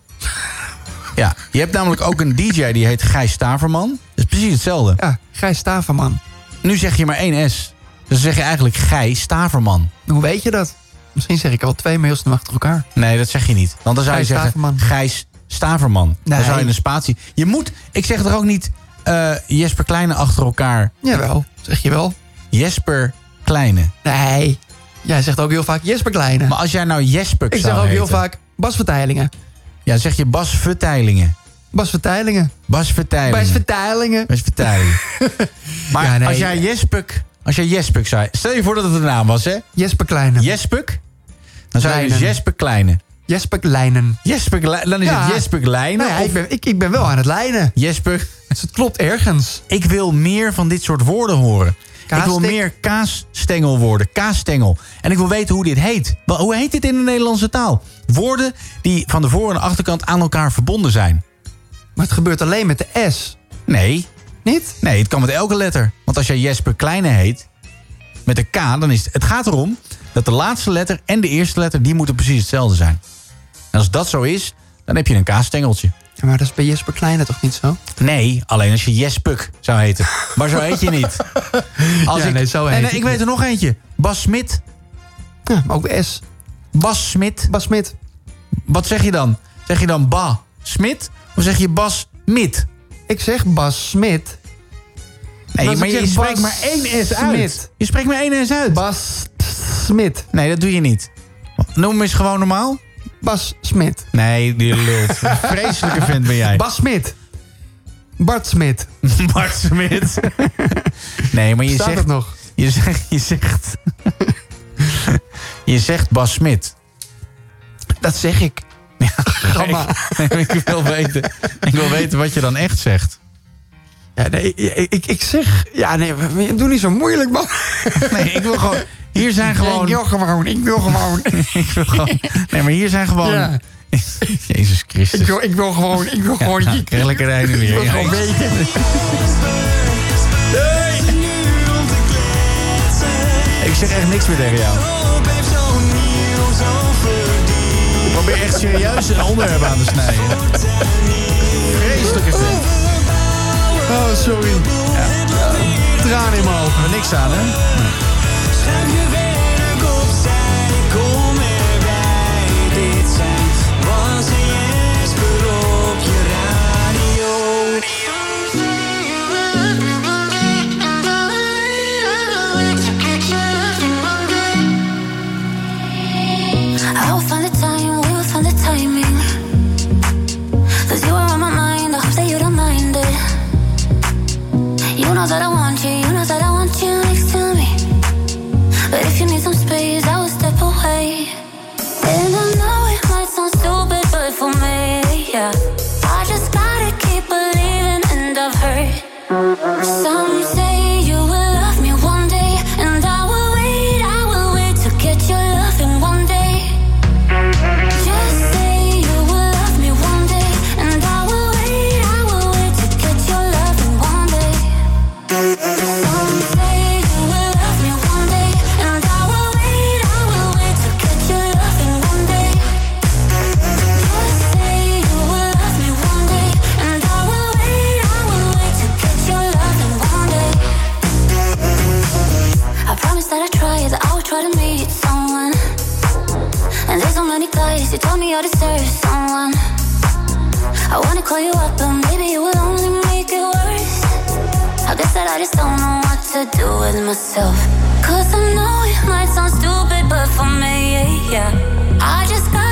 Ja, je hebt namelijk ook een DJ die heet Gijs Staverman. Dat is precies hetzelfde. Ja, Gijs Staverman. Nu zeg je maar één S. Dus dan zeg je eigenlijk Gijs Staverman. Hoe weet je dat? Misschien zeg ik al twee mails snel achter elkaar. Nee, dat zeg je niet. Want dan zou Gijs je zeggen Staverman. Gijs Staverman. Dan zou je een spatie... Je moet... Ik zeg er ook niet eh, Jesper Kleine achter elkaar. Jawel, zeg je wel. Jesper Kleine. Nee. Jij zegt ook heel vaak Jesper Kleine. Maar als jij nou Jesper ik zou zeg ook heel vaak Bas Verteilingen. Ja, zeg je Bas Verteilingen. Bas Verteilingen. Bas Verteilingen. Bas Verteilingen. Bas Verteilingen. maar Ja, nee. als jij Jespuk... Als jij Jespuk zei... Stel je voor dat het een naam was, hè? Jesper Kleine. Jespuk. Dan zou je dus. Jesper Kleine. Jesper Lijnen. Jesper Kleinen. Dan is Ja. het Jesper Kleinen. Nou ja, ik, ben, ik, ik ben wel aan het lijnen. Jesper. Dus het klopt ergens. Ik wil meer van dit soort woorden horen. Ik wil meer kaasstengelwoorden. Kaasstengel. En ik wil weten hoe dit heet. Wel, Hoe heet dit in de Nederlandse taal? Woorden die van de voor- en de achterkant aan elkaar verbonden zijn. Maar het gebeurt alleen met de S. Nee. Niet? Nee, het kan met elke letter. Want als jij Jesper Kleine heet, met een K, dan is het... Het gaat erom dat de laatste letter en de eerste letter... die moeten precies hetzelfde zijn. En als dat zo is, dan heb je een kaasstengeltje. Maar dat is bij Jesper Kleine toch niet zo? Nee, alleen als je Jespuk zou heten. Maar zo heet je niet. Als Ja, nee, zo heet en, ik ik weet er nog eentje. Bas Smit. Ja, maar ook de S. Bas Smit. Bas Smit. Wat zeg je dan? Zeg je dan Ba Smit? Of zeg je Bas Mit? Ik zeg Bas Smit. Nee, maar ik je spreekt maar één S uit. Je spreekt maar één S uit. Bas Smit. Nee, dat doe je niet. Noem eens gewoon normaal. Bas Smit. Nee, die lult. Vreselijke vent ben jij. Bas Smit. Bart Smit. Bart Smit. Nee, maar je Staat zegt... het nog? Je zegt... Je zegt, je zegt Bas Smit. Dat zeg ik. Gamma. Nee, maar ik wil weten, ik wil weten wat je dan echt zegt. Ja, nee, ik, ik, ik zeg... Ja, nee, doe niet zo moeilijk, man. Nee, ik wil gewoon... Hier zijn gewoon... Ik wil gewoon, ik wil gewoon. ik wil gewoon... Nee, maar hier zijn gewoon... Ja. Jezus Christus. Ik wil, ik wil gewoon, ik wil gewoon... Ja, krijg lekker de ene ik weer. wil Ja, gewoon ik- weten. Ik zeg echt niks meer tegen jou. Ik probeer echt serieus een onderwerp aan te snijden. Vreselijke vent. Oh, sorry. Traan in mijn ogen. Niks aan, hè? That I want you, you know that I want you next to me. But if you need some space, I will step away. And I know it might sound stupid, but for me, yeah. I just gotta keep believing, and I've heard some say I call you up, but maybe it will only make it worse. I guess that I just don't know what to do with myself. Cause I know it might sound stupid, but for me, yeah. I just gotta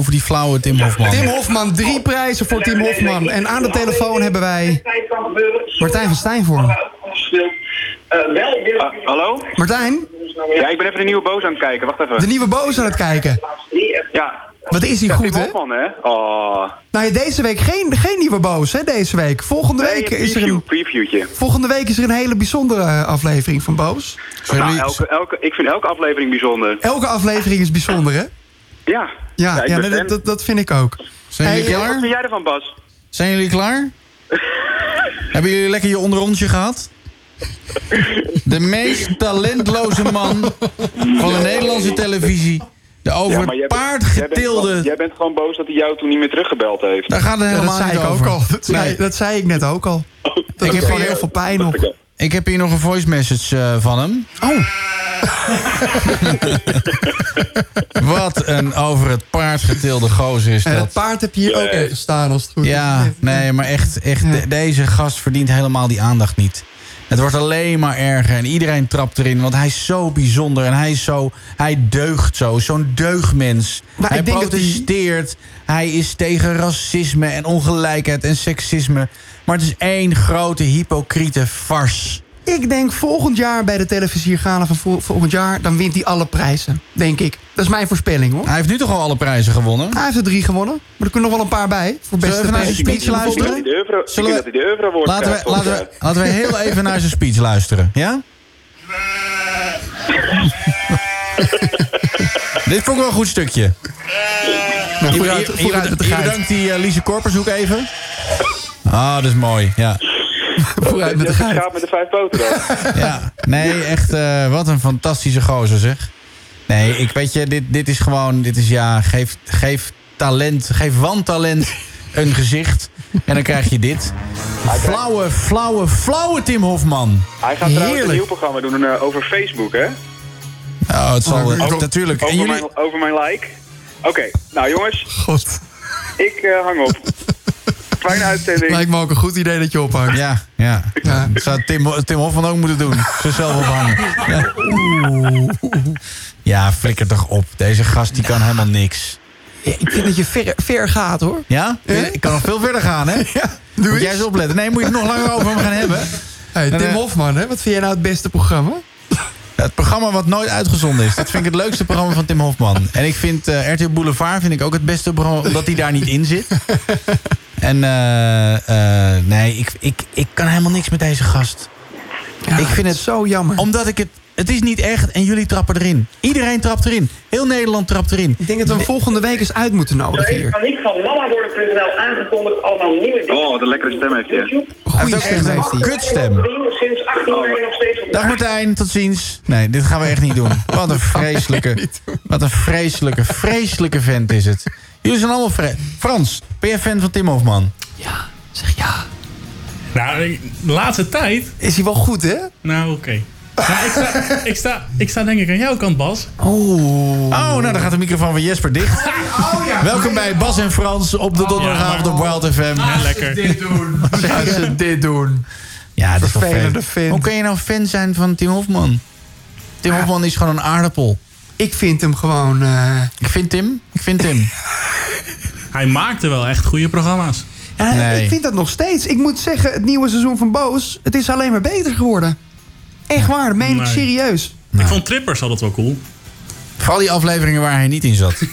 over, die flauwe Tim Hofman. Tim Hofman, drie prijzen voor Tim Hofman. En aan de telefoon hebben wij Martijn van Stijnvorm. Ah, hallo? Martijn, Ja, ik ben even de nieuwe boos aan het kijken. Wacht even. de nieuwe boos aan het kijken. Ja. Wat is hij Ja, goed, Tim hè? Hofman, hè? Oh. Nou ja, deze week geen, geen nieuwe boos, hè, deze week. Volgende Nee, week een is er preview, een... previewtje. Volgende week is er een hele bijzondere eh, aflevering van Boos. Nou, elke, elke, ik vind elke aflevering bijzonder. Elke aflevering is bijzonder, hè? Ja. Ja, ja, dat, dat, dat vind ik ook. Zijn Hey, jullie Ja, Wat klaar? vind jij ervan, Bas? Zijn jullie klaar? Hebben jullie lekker je onderrondje gehad? De meest talentloze man van de Nederlandse televisie. De over het paard Jij bent, getilde... jij bent gewoon boos dat hij jou toen niet meer teruggebeld heeft. Daar gaat het Ja, dat helemaal zei niet ik over. ook al. Dat zei, Nee. dat zei ik net ook al. Dat Ik heb gewoon heel veel pijn nog. Ik heb hier nog een voice message eh, van hem. Oh. Wat een over het paard getilde gozer is En het dat. paard heb je hier ook even staan als het goed is. Ja, nee, maar echt, echt de- deze gast verdient helemaal die aandacht niet. Het wordt alleen maar erger en iedereen trapt erin, want hij is zo bijzonder en hij is zo, hij deugt zo, zo'n deugdmens. Hij dat hij- protesteert, hij is tegen racisme en ongelijkheid en seksisme. Maar het is één grote hypocriete farce. Ik denk volgend jaar bij de televisiergala van vol- volgend jaar... dan wint hij alle prijzen, denk ik. Dat is mijn voorspelling, hoor. Hij heeft nu toch al alle prijzen gewonnen? Hij heeft er drie gewonnen. Maar er kunnen nog wel een paar bij. Voor Zullen we beste even naar zijn presentatie speech luisteren? ik we- dat hij de euro wordt Laten we, laten, we, laten we heel even naar zijn speech luisteren, ja? Dit vond ik wel een goed stukje. Nou, bedankt die eh, Lise Korpershoek even. Ah, dat is mooi, ja. Vooruit met de geit. gaat met de vijf poten dan. ja. Nee, echt, eh, wat een fantastische gozer, zeg. Nee, ik weet je, dit, dit is gewoon, dit is ja, geef, geef talent, geef wantalent een gezicht. En dan krijg je dit. Flauwe, flauwe, flauwe Tim Hofman. Hij gaat trouwens een nieuw programma doen eh, over Facebook, hè? Oh, het zal, Over- natuurlijk. En Over, jullie, mijn, over mijn like. Oké, nou jongens, God. ik eh, hang op. Fijne uitzending. Lijkt me ook een goed idee dat je ophangt. Ja, ja. Ja. Dat zou Tim, Tim Hofman ook moeten doen. Zichzelf ophangen. Ja. ja, flikker toch op. Deze gast die kan helemaal niks. Ja, ik vind dat je ver, ver gaat, hoor. Ja? Ik kan nog veel verder gaan, hè? Ja, Moet doe jij eens opletten. Nee, moet je het nog langer over hem gaan hebben. Hey, Tim eh, Hofman, hè? wat vind jij nou het beste programma? Het programma wat nooit uitgezonden is. Dat vind ik het leukste programma van Tim Hofman. En ik vind eh, RTL Boulevard vind ik ook het beste programma... omdat hij daar niet in zit. En eh, eh, nee, ik, ik, ik kan helemaal niks met deze gast. ik vind het zo jammer. Omdat ik het... Het is niet echt en jullie trappen erin. Iedereen trapt erin. Heel Nederland trapt erin. Ik denk dat we hem volgende week eens uit moeten nodigen hier. Aniek van mamaworden.nl aangekondigd allemaal nieuwe dingen. Oh, wat een lekkere stem heeft hij. Hij Goeie stem heeft hij. kutstem. Sinds 18 jaar nog steeds op Dag Martijn, tot ziens. Nee, dit gaan we echt niet doen. Wat een vreselijke, wat een vreselijke, vreselijke vent is het. Jullie zijn allemaal vre Frans, ben jij fan van Tim Hofman? Zeg ja. Nou, de laatste tijd... Is hij wel goed, hè? Nou, oké. Nou, ik, sta, ik, sta, ik sta denk ik aan jouw kant, Bas. Oh. Oh, nou dan gaat de microfoon van Jesper dicht. Welkom bij Bas en Frans op de donderdagavond op Wild FM. Ja, lekker. doen. Als ze dit doen. Ja, dat is Vervelende fan. Hoe kun je nou fan zijn van Tim Hofman? Tim Hofman is gewoon een aardappel. Ik vind hem gewoon... eh, Ik vind Tim, ik vind Tim. Hij maakte wel echt goede programma's. ja, Nee. Ik vind dat nog steeds. Ik moet zeggen, het nieuwe seizoen van Boos... het is alleen maar beter geworden. Echt waar, dat meen ik Nee. serieus. Ik vond Trippers altijd wel cool. Vooral die afleveringen waar hij niet in zat.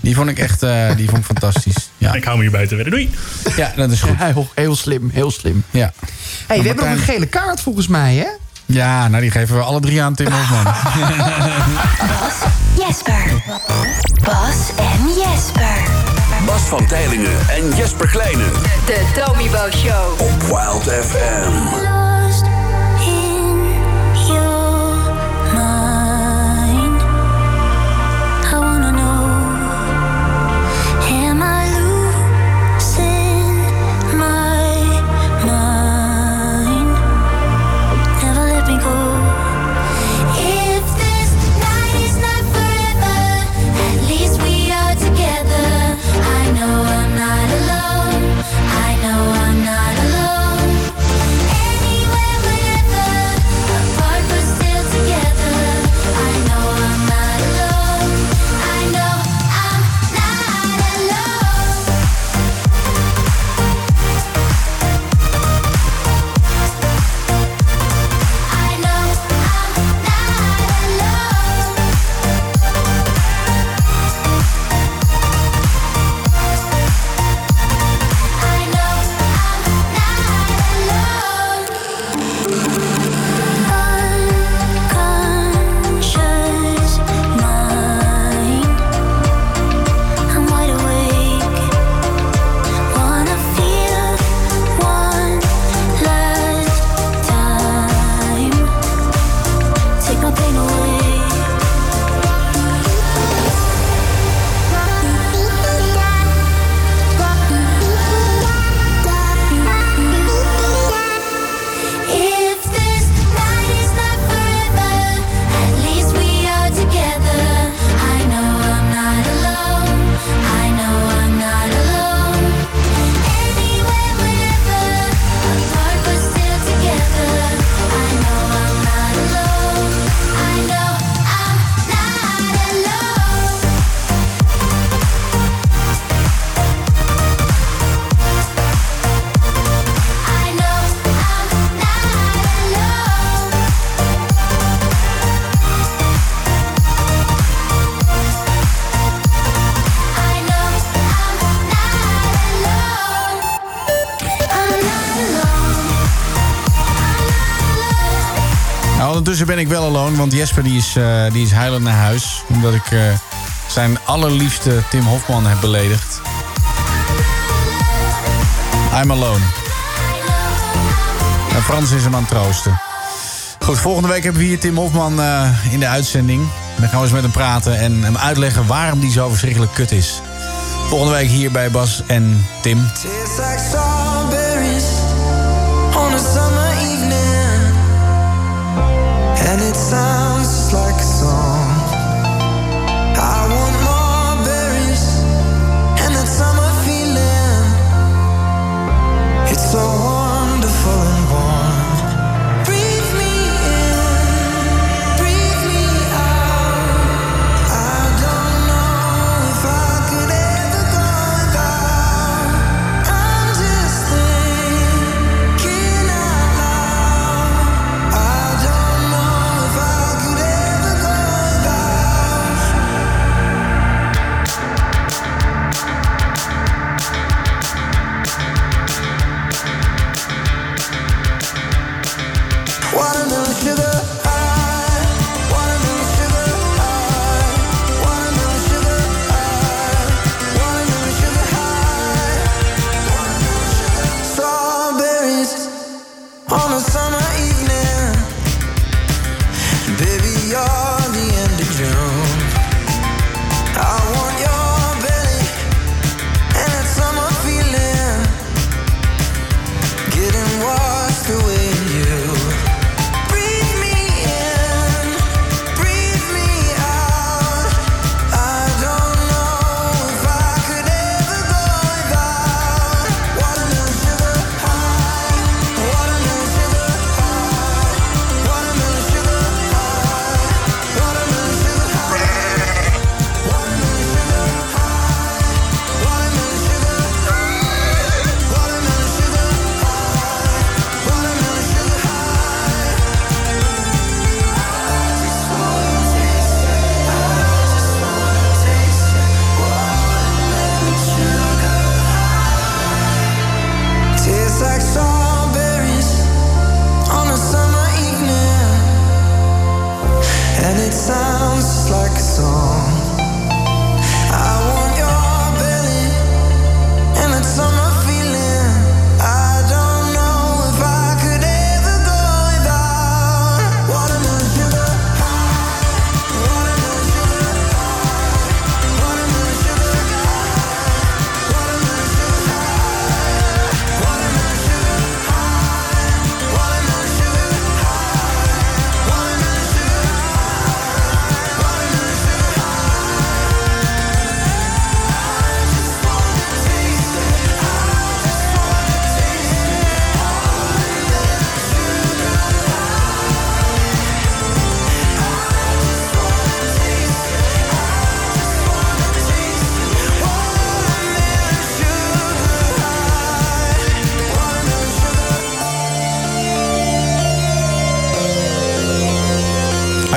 Die vond ik echt eh, die vond ik fantastisch. Ja, Ik hou me hierbij te wedden. Doei. ja dat is goed. Heel, heel slim, heel slim. Ja. hey, we hebben nog een gele kaart volgens mij, hè? Ja, nou die geven we alle drie aan Tim Hofman. Jesper. Bas en Jesper. Bas van Tijlingen en Jesper Kleine. De Tommy Bo Show. Op Wild FM. Ondertussen ben ik wel alone, want Jesper die is, eh, die is huilend naar huis. Omdat ik eh, zijn allerliefste Tim Hofman heb beledigd. I'm alone. En Frans is hem aan het troosten. Goed, volgende week hebben we hier Tim Hofman eh, in de uitzending. Dan gaan we eens met hem praten en hem uitleggen waarom die zo verschrikkelijk kut is. Volgende week hier bij Bas en Tim. Sounds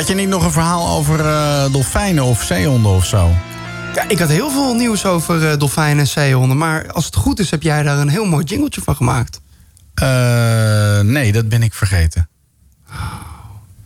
Had je niet nog een verhaal over eh, dolfijnen of zeehonden of zo? Ja, ik had heel veel nieuws over eh, dolfijnen en zeehonden. Maar als het goed is, heb jij daar een heel mooi jingletje van gemaakt. Eh, nee, dat ben ik vergeten.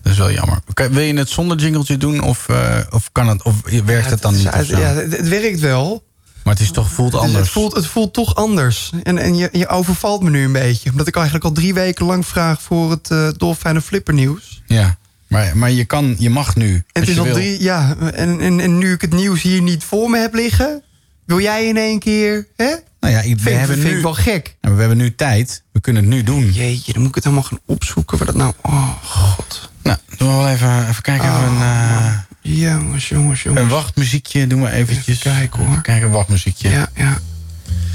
Dat is wel jammer. Wil je het zonder jingletje doen of, of, kan het, of werkt het dan niet? zo? Ja, het, het werkt wel. Maar het is toch, voelt Het- anders. Het voelt, het voelt toch anders. En, en je, je overvalt me nu een beetje. Omdat ik eigenlijk al drie weken lang vraag voor het dolfijnen flipper nieuws. Ja, maar, maar je, kan, je mag nu. Het is al wil. drie, ja. En, en, en nu ik het nieuws hier niet voor me heb liggen, wil jij in één keer, hè? Nou ja, ik- we vind, hebben vind nu, ik wel gek. Nou, we hebben nu tijd. We kunnen het nu doen. Jeetje, dan moet ik het helemaal gaan opzoeken. Wat dat nou... Oh, god. Nou, doen we wel even, even kijken. Even een, eh, Jongens, jongens, jongens. een wachtmuziekje doen we eventjes. Even kijken hoor. Kijken, een wachtmuziekje. Ja, ja.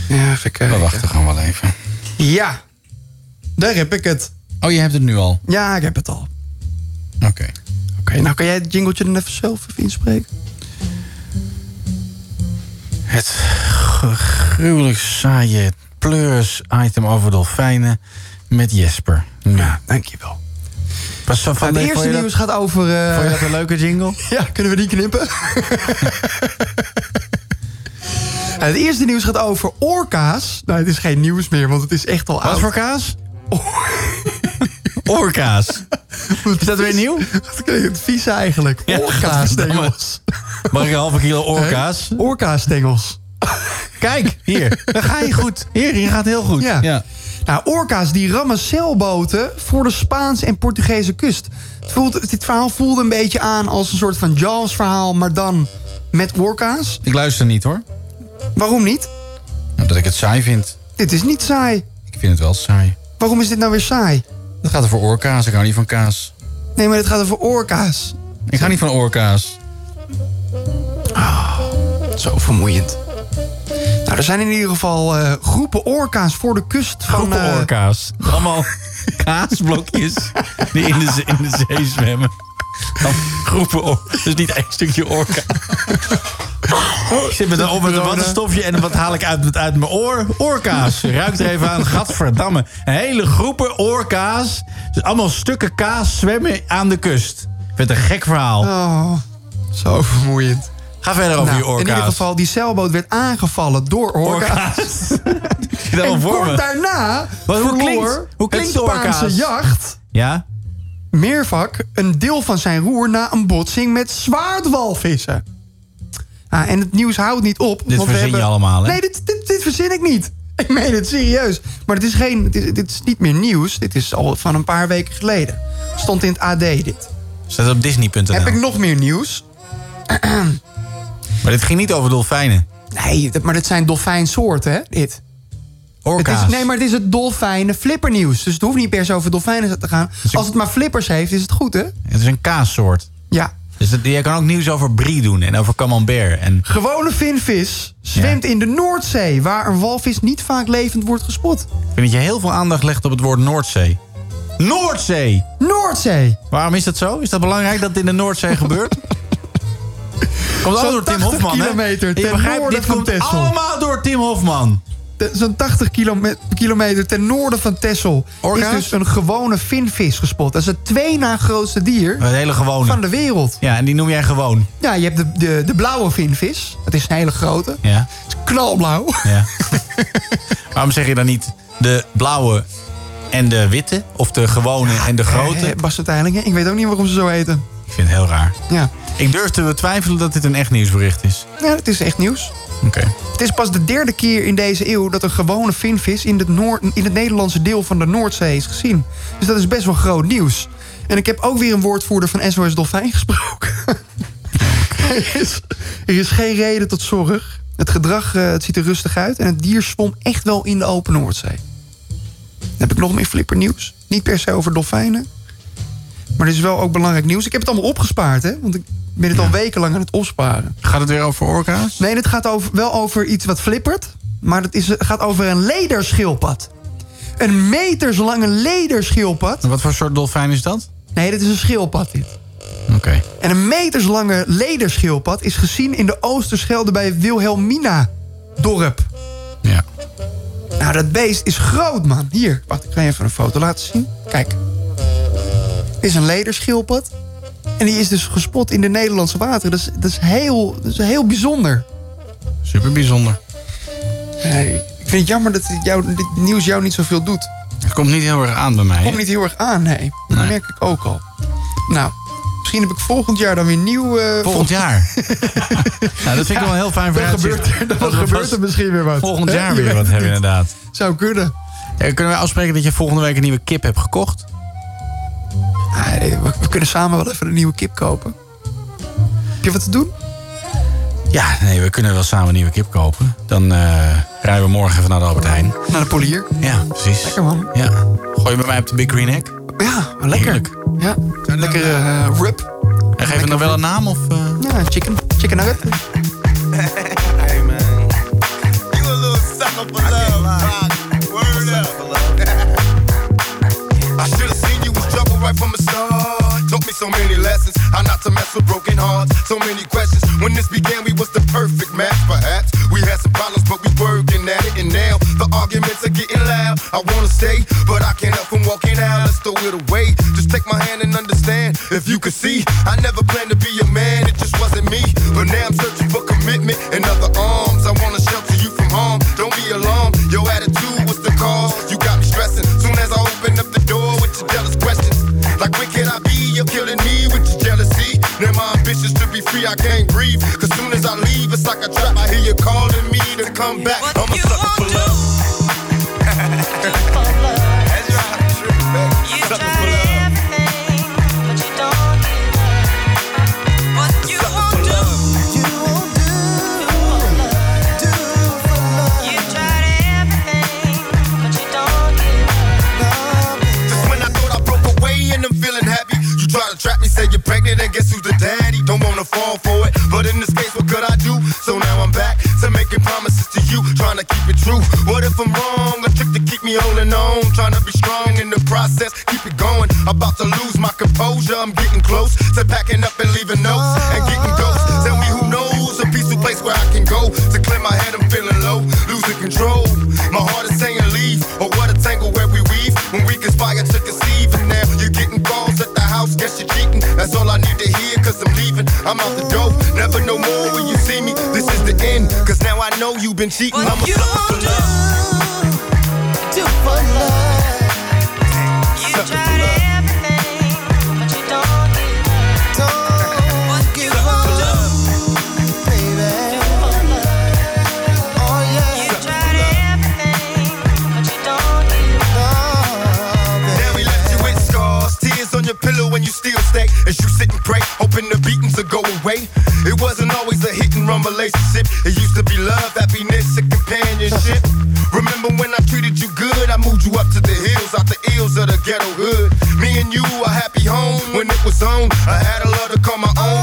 Ja, even kijken. We wachten gewoon wel even. Ja, daar heb ik het. Oh, je hebt het nu al? Ja, ik heb het al. Oké. Oké, nou kan jij het jingletje dan even zelf even inspreken? Het gruwelijk saaie pleurs-item over dolfijnen met Jesper. Ja, dankjewel. Pas van vond eerste dat- nieuws gaat over... eh, Vond je dat een leuke jingle? Ja, kunnen we die knippen? het eerste nieuws gaat over orka's. Nou, het is geen nieuws meer, want het is echt al Wat oud. voor kaas? Orka's. Is dat weer nieuw? Wat klinkt het vies eigenlijk? Orka-stengels. Mag ik een halve kilo orka's? Orka-stengels. Kijk, hier. Dan ga je goed. Hier, je gaat heel goed. Ja. Nou, orka's die rammen zeilboten voor de Spaanse en Portugese kust. Het voelt, dit verhaal voelde een beetje aan als een soort van Jaws verhaal, maar dan met orka's. Ik luister niet hoor. Waarom niet? Omdat ik het saai vind. Dit is niet saai. Ik vind het wel saai. Waarom is dit nou weer saai? Dat gaat over orka's. Ik hou niet van kaas. Nee, maar dit gaat over orka's. Ik ga niet van orka's. Zo vermoeiend. Nou, er zijn in ieder geval eh, groepen orka's voor de kust van... Groepen eh, orka's. Allemaal kaasblokjes die in de, zee- in de zee zwemmen. Dan groepen orka's. Dus niet één stukje orka. Ik zit met een, op met een wattenstofje en wat haal ik uit, uit mijn oor? Orka's. Ruikt er even aan. Gadverdamme. Een hele groepen orka's. Dus allemaal stukken kaas zwemmen aan de kust. Ik vind het een gek verhaal. Oh, zo vermoeiend. Ga verder over Nou, je orka's. In ieder geval, die zeilboot werd aangevallen door orka's. en kort me. daarna Wat- hoe verloor klinkt- hoe klinkt het Spaanse orka's? jacht Ja? meervak een deel van zijn roer na een botsing met zwaardwalvissen. Ah, en het nieuws houdt niet op. Dit want we verzin je hebben- allemaal, hè? Nee, dit, dit, dit verzin ik niet. Ik meen het serieus. Maar het is geen, dit, is, dit is niet meer nieuws. Dit is al van een paar weken geleden. Stond in het AD dit. Staat op Disney.nl. Heb ik nog meer nieuws? Maar dit ging niet over dolfijnen. Nee, maar dit zijn dolfijnsoorten, hè? Dit. Orka's. Het is, nee, maar het is het dolfijnen flippernieuws. Dus het hoeft niet per se over dolfijnen te gaan. Als het maar flippers heeft, is het goed, hè? Het is een kaassoort. Ja. Dus dat, je kan ook nieuws over brie doen en over camembert. En Gewone vinvis zwemt in de Noordzee... waar een walvis niet vaak levend wordt gespot. ik vind dat je heel veel aandacht legt op het woord Noordzee. Noordzee! Noordzee! Waarom is dat zo? Is dat belangrijk dat het in de Noordzee gebeurt? Komt allemaal door Tim 80 Hofman, hè? kilometer ten begrijpt, noorden dit van komt Texel. allemaal door Tim Hofman. De- Zo'n 80 kilome- kilometer ten noorden van Texel... Is dus een gewone vinvis gespot. Dat is het twee na grootste dier Een hele gewone. van de wereld. Ja, en die noem jij gewoon. Ja, je hebt de, de, de blauwe vinvis. Dat is een hele grote. Ja. Het is knalblauw. ja. Waarom zeg je dan niet de blauwe en de witte? Of de gewone en de grote? Eh, Bas Teilingen, ik weet ook niet waarom ze zo heten. Ik vind het heel raar. Ja. Ik durf te betwijfelen dat dit een echt nieuwsbericht is. ja, het is echt nieuws. Het is pas de derde keer in deze eeuw dat een gewone vinvis in het, Noord, in het Nederlandse deel van de Noordzee is gezien. Dus dat is best wel groot nieuws. En ik heb ook weer een woordvoerder van SOS Dolfijn gesproken. er, is, er is geen reden tot zorg. Het gedrag eh, het ziet er rustig uit en het dier zwom echt wel in de open Noordzee. Dan heb ik nog meer flippernieuws. Niet per se over dolfijnen. Maar dit is wel ook belangrijk nieuws. Ik heb het allemaal opgespaard, hè? Want ik ben het al wekenlang aan het opsparen. Gaat het weer over orka's? Nee, het gaat over, wel over iets wat flippert. Maar het is, gaat over een lederschildpad. Een meterslange lederschildpad. En wat voor soort dolfijn is dat? Nee, dit is een schildpad dit. Oké. En een meterslange lederschildpad is gezien in de Oosterschelde bij Wilhelmina dorp. Ja. Nou, dat beest is groot, man. Hier, wacht, ik ga je even een foto laten zien. Kijk. Dit is een lederschildpad. En die is dus gespot in de Nederlandse wateren. Dat is, dat is, heel, dat is heel bijzonder. Super bijzonder. Nee, ik vind het jammer dat dit, jou, dit nieuws jou niet zoveel doet. Het komt niet heel erg aan bij mij. hè? Komt niet heel erg aan, nee. Dat Nee. merk ik ook al. Nou, misschien heb ik volgend jaar dan weer nieuw... eh, Volgend jaar. nou, dat vind ik wel een heel fijn Dan vooruitzicht. gebeurt er, dan Dat we gebeurt er misschien weer wat. Volgend jaar weer wat het hebben, inderdaad. Zou kunnen. Ja, kunnen wij afspreken dat je volgende week een nieuwe kip hebt gekocht? We, kunnen samen wel even een nieuwe kip kopen. Heb je wat te doen? Ja, nee, we kunnen wel samen een nieuwe kip kopen. Dan eh, rijden we morgen even naar de Albert Heijn. Naar de polier. Ja, precies. Lekker man. Ja. Gooi je bij mij op de Big Green Egg? Ja, lekker. Heerlijk. Ja, lekker eh rib. En geef je nog wel een naam? Of, eh? Ja, chicken. Chicken nugget. How not to mess with broken hearts. So many questions. When this began, we was the perfect match, perhaps. We had some problems, but we working at it. And now the arguments are getting loud. I wanna stay, but I can't help from walking out. Let's throw it away. Just take my hand and understand. If you could see, I never planned to be a man. It just wasn't me. But now I'm searching for commitment and other arms. Ambitions to be free, I can't breathe. Cause soon as I leave, it's like a trap. I hear you calling me to come back. I'm a sucker for love. True. What if I'm wrong? A trick to keep me holding on, trying to be strong in the process, keep it going. About to lose my composure, I'm getting close to packing up and leaving notes now I know you've been cheating. I'm a sucker for love. Do for love. Sucker for love. Don't give Sucker for up, love. baby. Oh yeah. Now we left you with scars, tears on your pillow when you still stay. As you sit and pray, hoping the beatings will go away. It wasn't always a hit and run relationship. It used to be love, home when it was on. I had a love to call my own.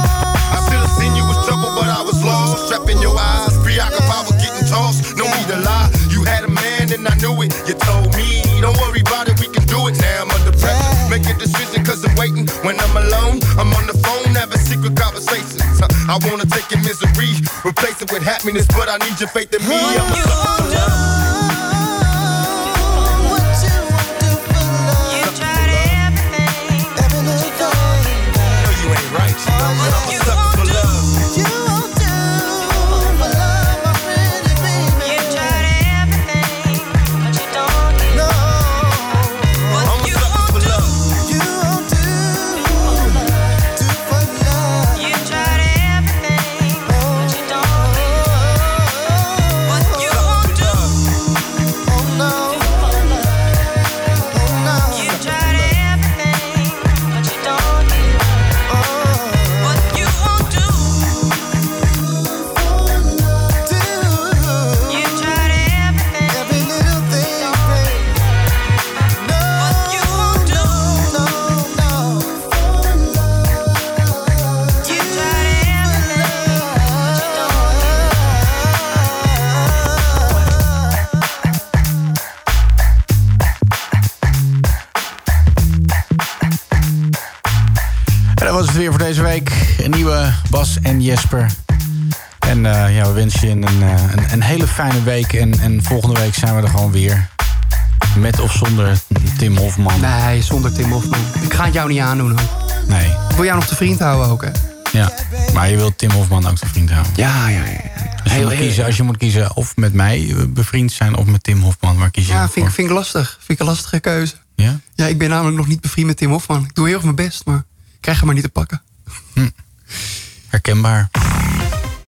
I should have seen you was trouble, but I was lost. Trapped in your eyes, preoccupied with getting tossed. No need to lie, you had a man and I knew it. You told me, don't worry about it, we can do it. Now I'm under pressure. Make a decision cause I'm waiting. When I'm alone, I'm on the phone, having secret conversations. I wanna take your misery, replace it with happiness, but I need your faith in me. I'm a een week. En, en volgende week zijn we er gewoon weer. Met of zonder Tim Hofman. Nee, zonder Tim Hofman. Ik ga het jou niet aandoen hoor. Nee. Ik wil jou nog te vriend houden ook hè. Ja, maar je wilt Tim Hofman ook de vriend houden. Ja, ja, ja. Als je, Heel- kiezen, als je moet kiezen of met mij bevriend zijn of met Tim Hofman, waar kies je Ja, vind, ik- vind ik lastig. Vind ik een lastige keuze. Ja? Ja, ik ben namelijk nog niet bevriend met Tim Hofman. Ik doe heel erg mijn best, maar ik krijg hem maar niet te pakken. Herkenbaar.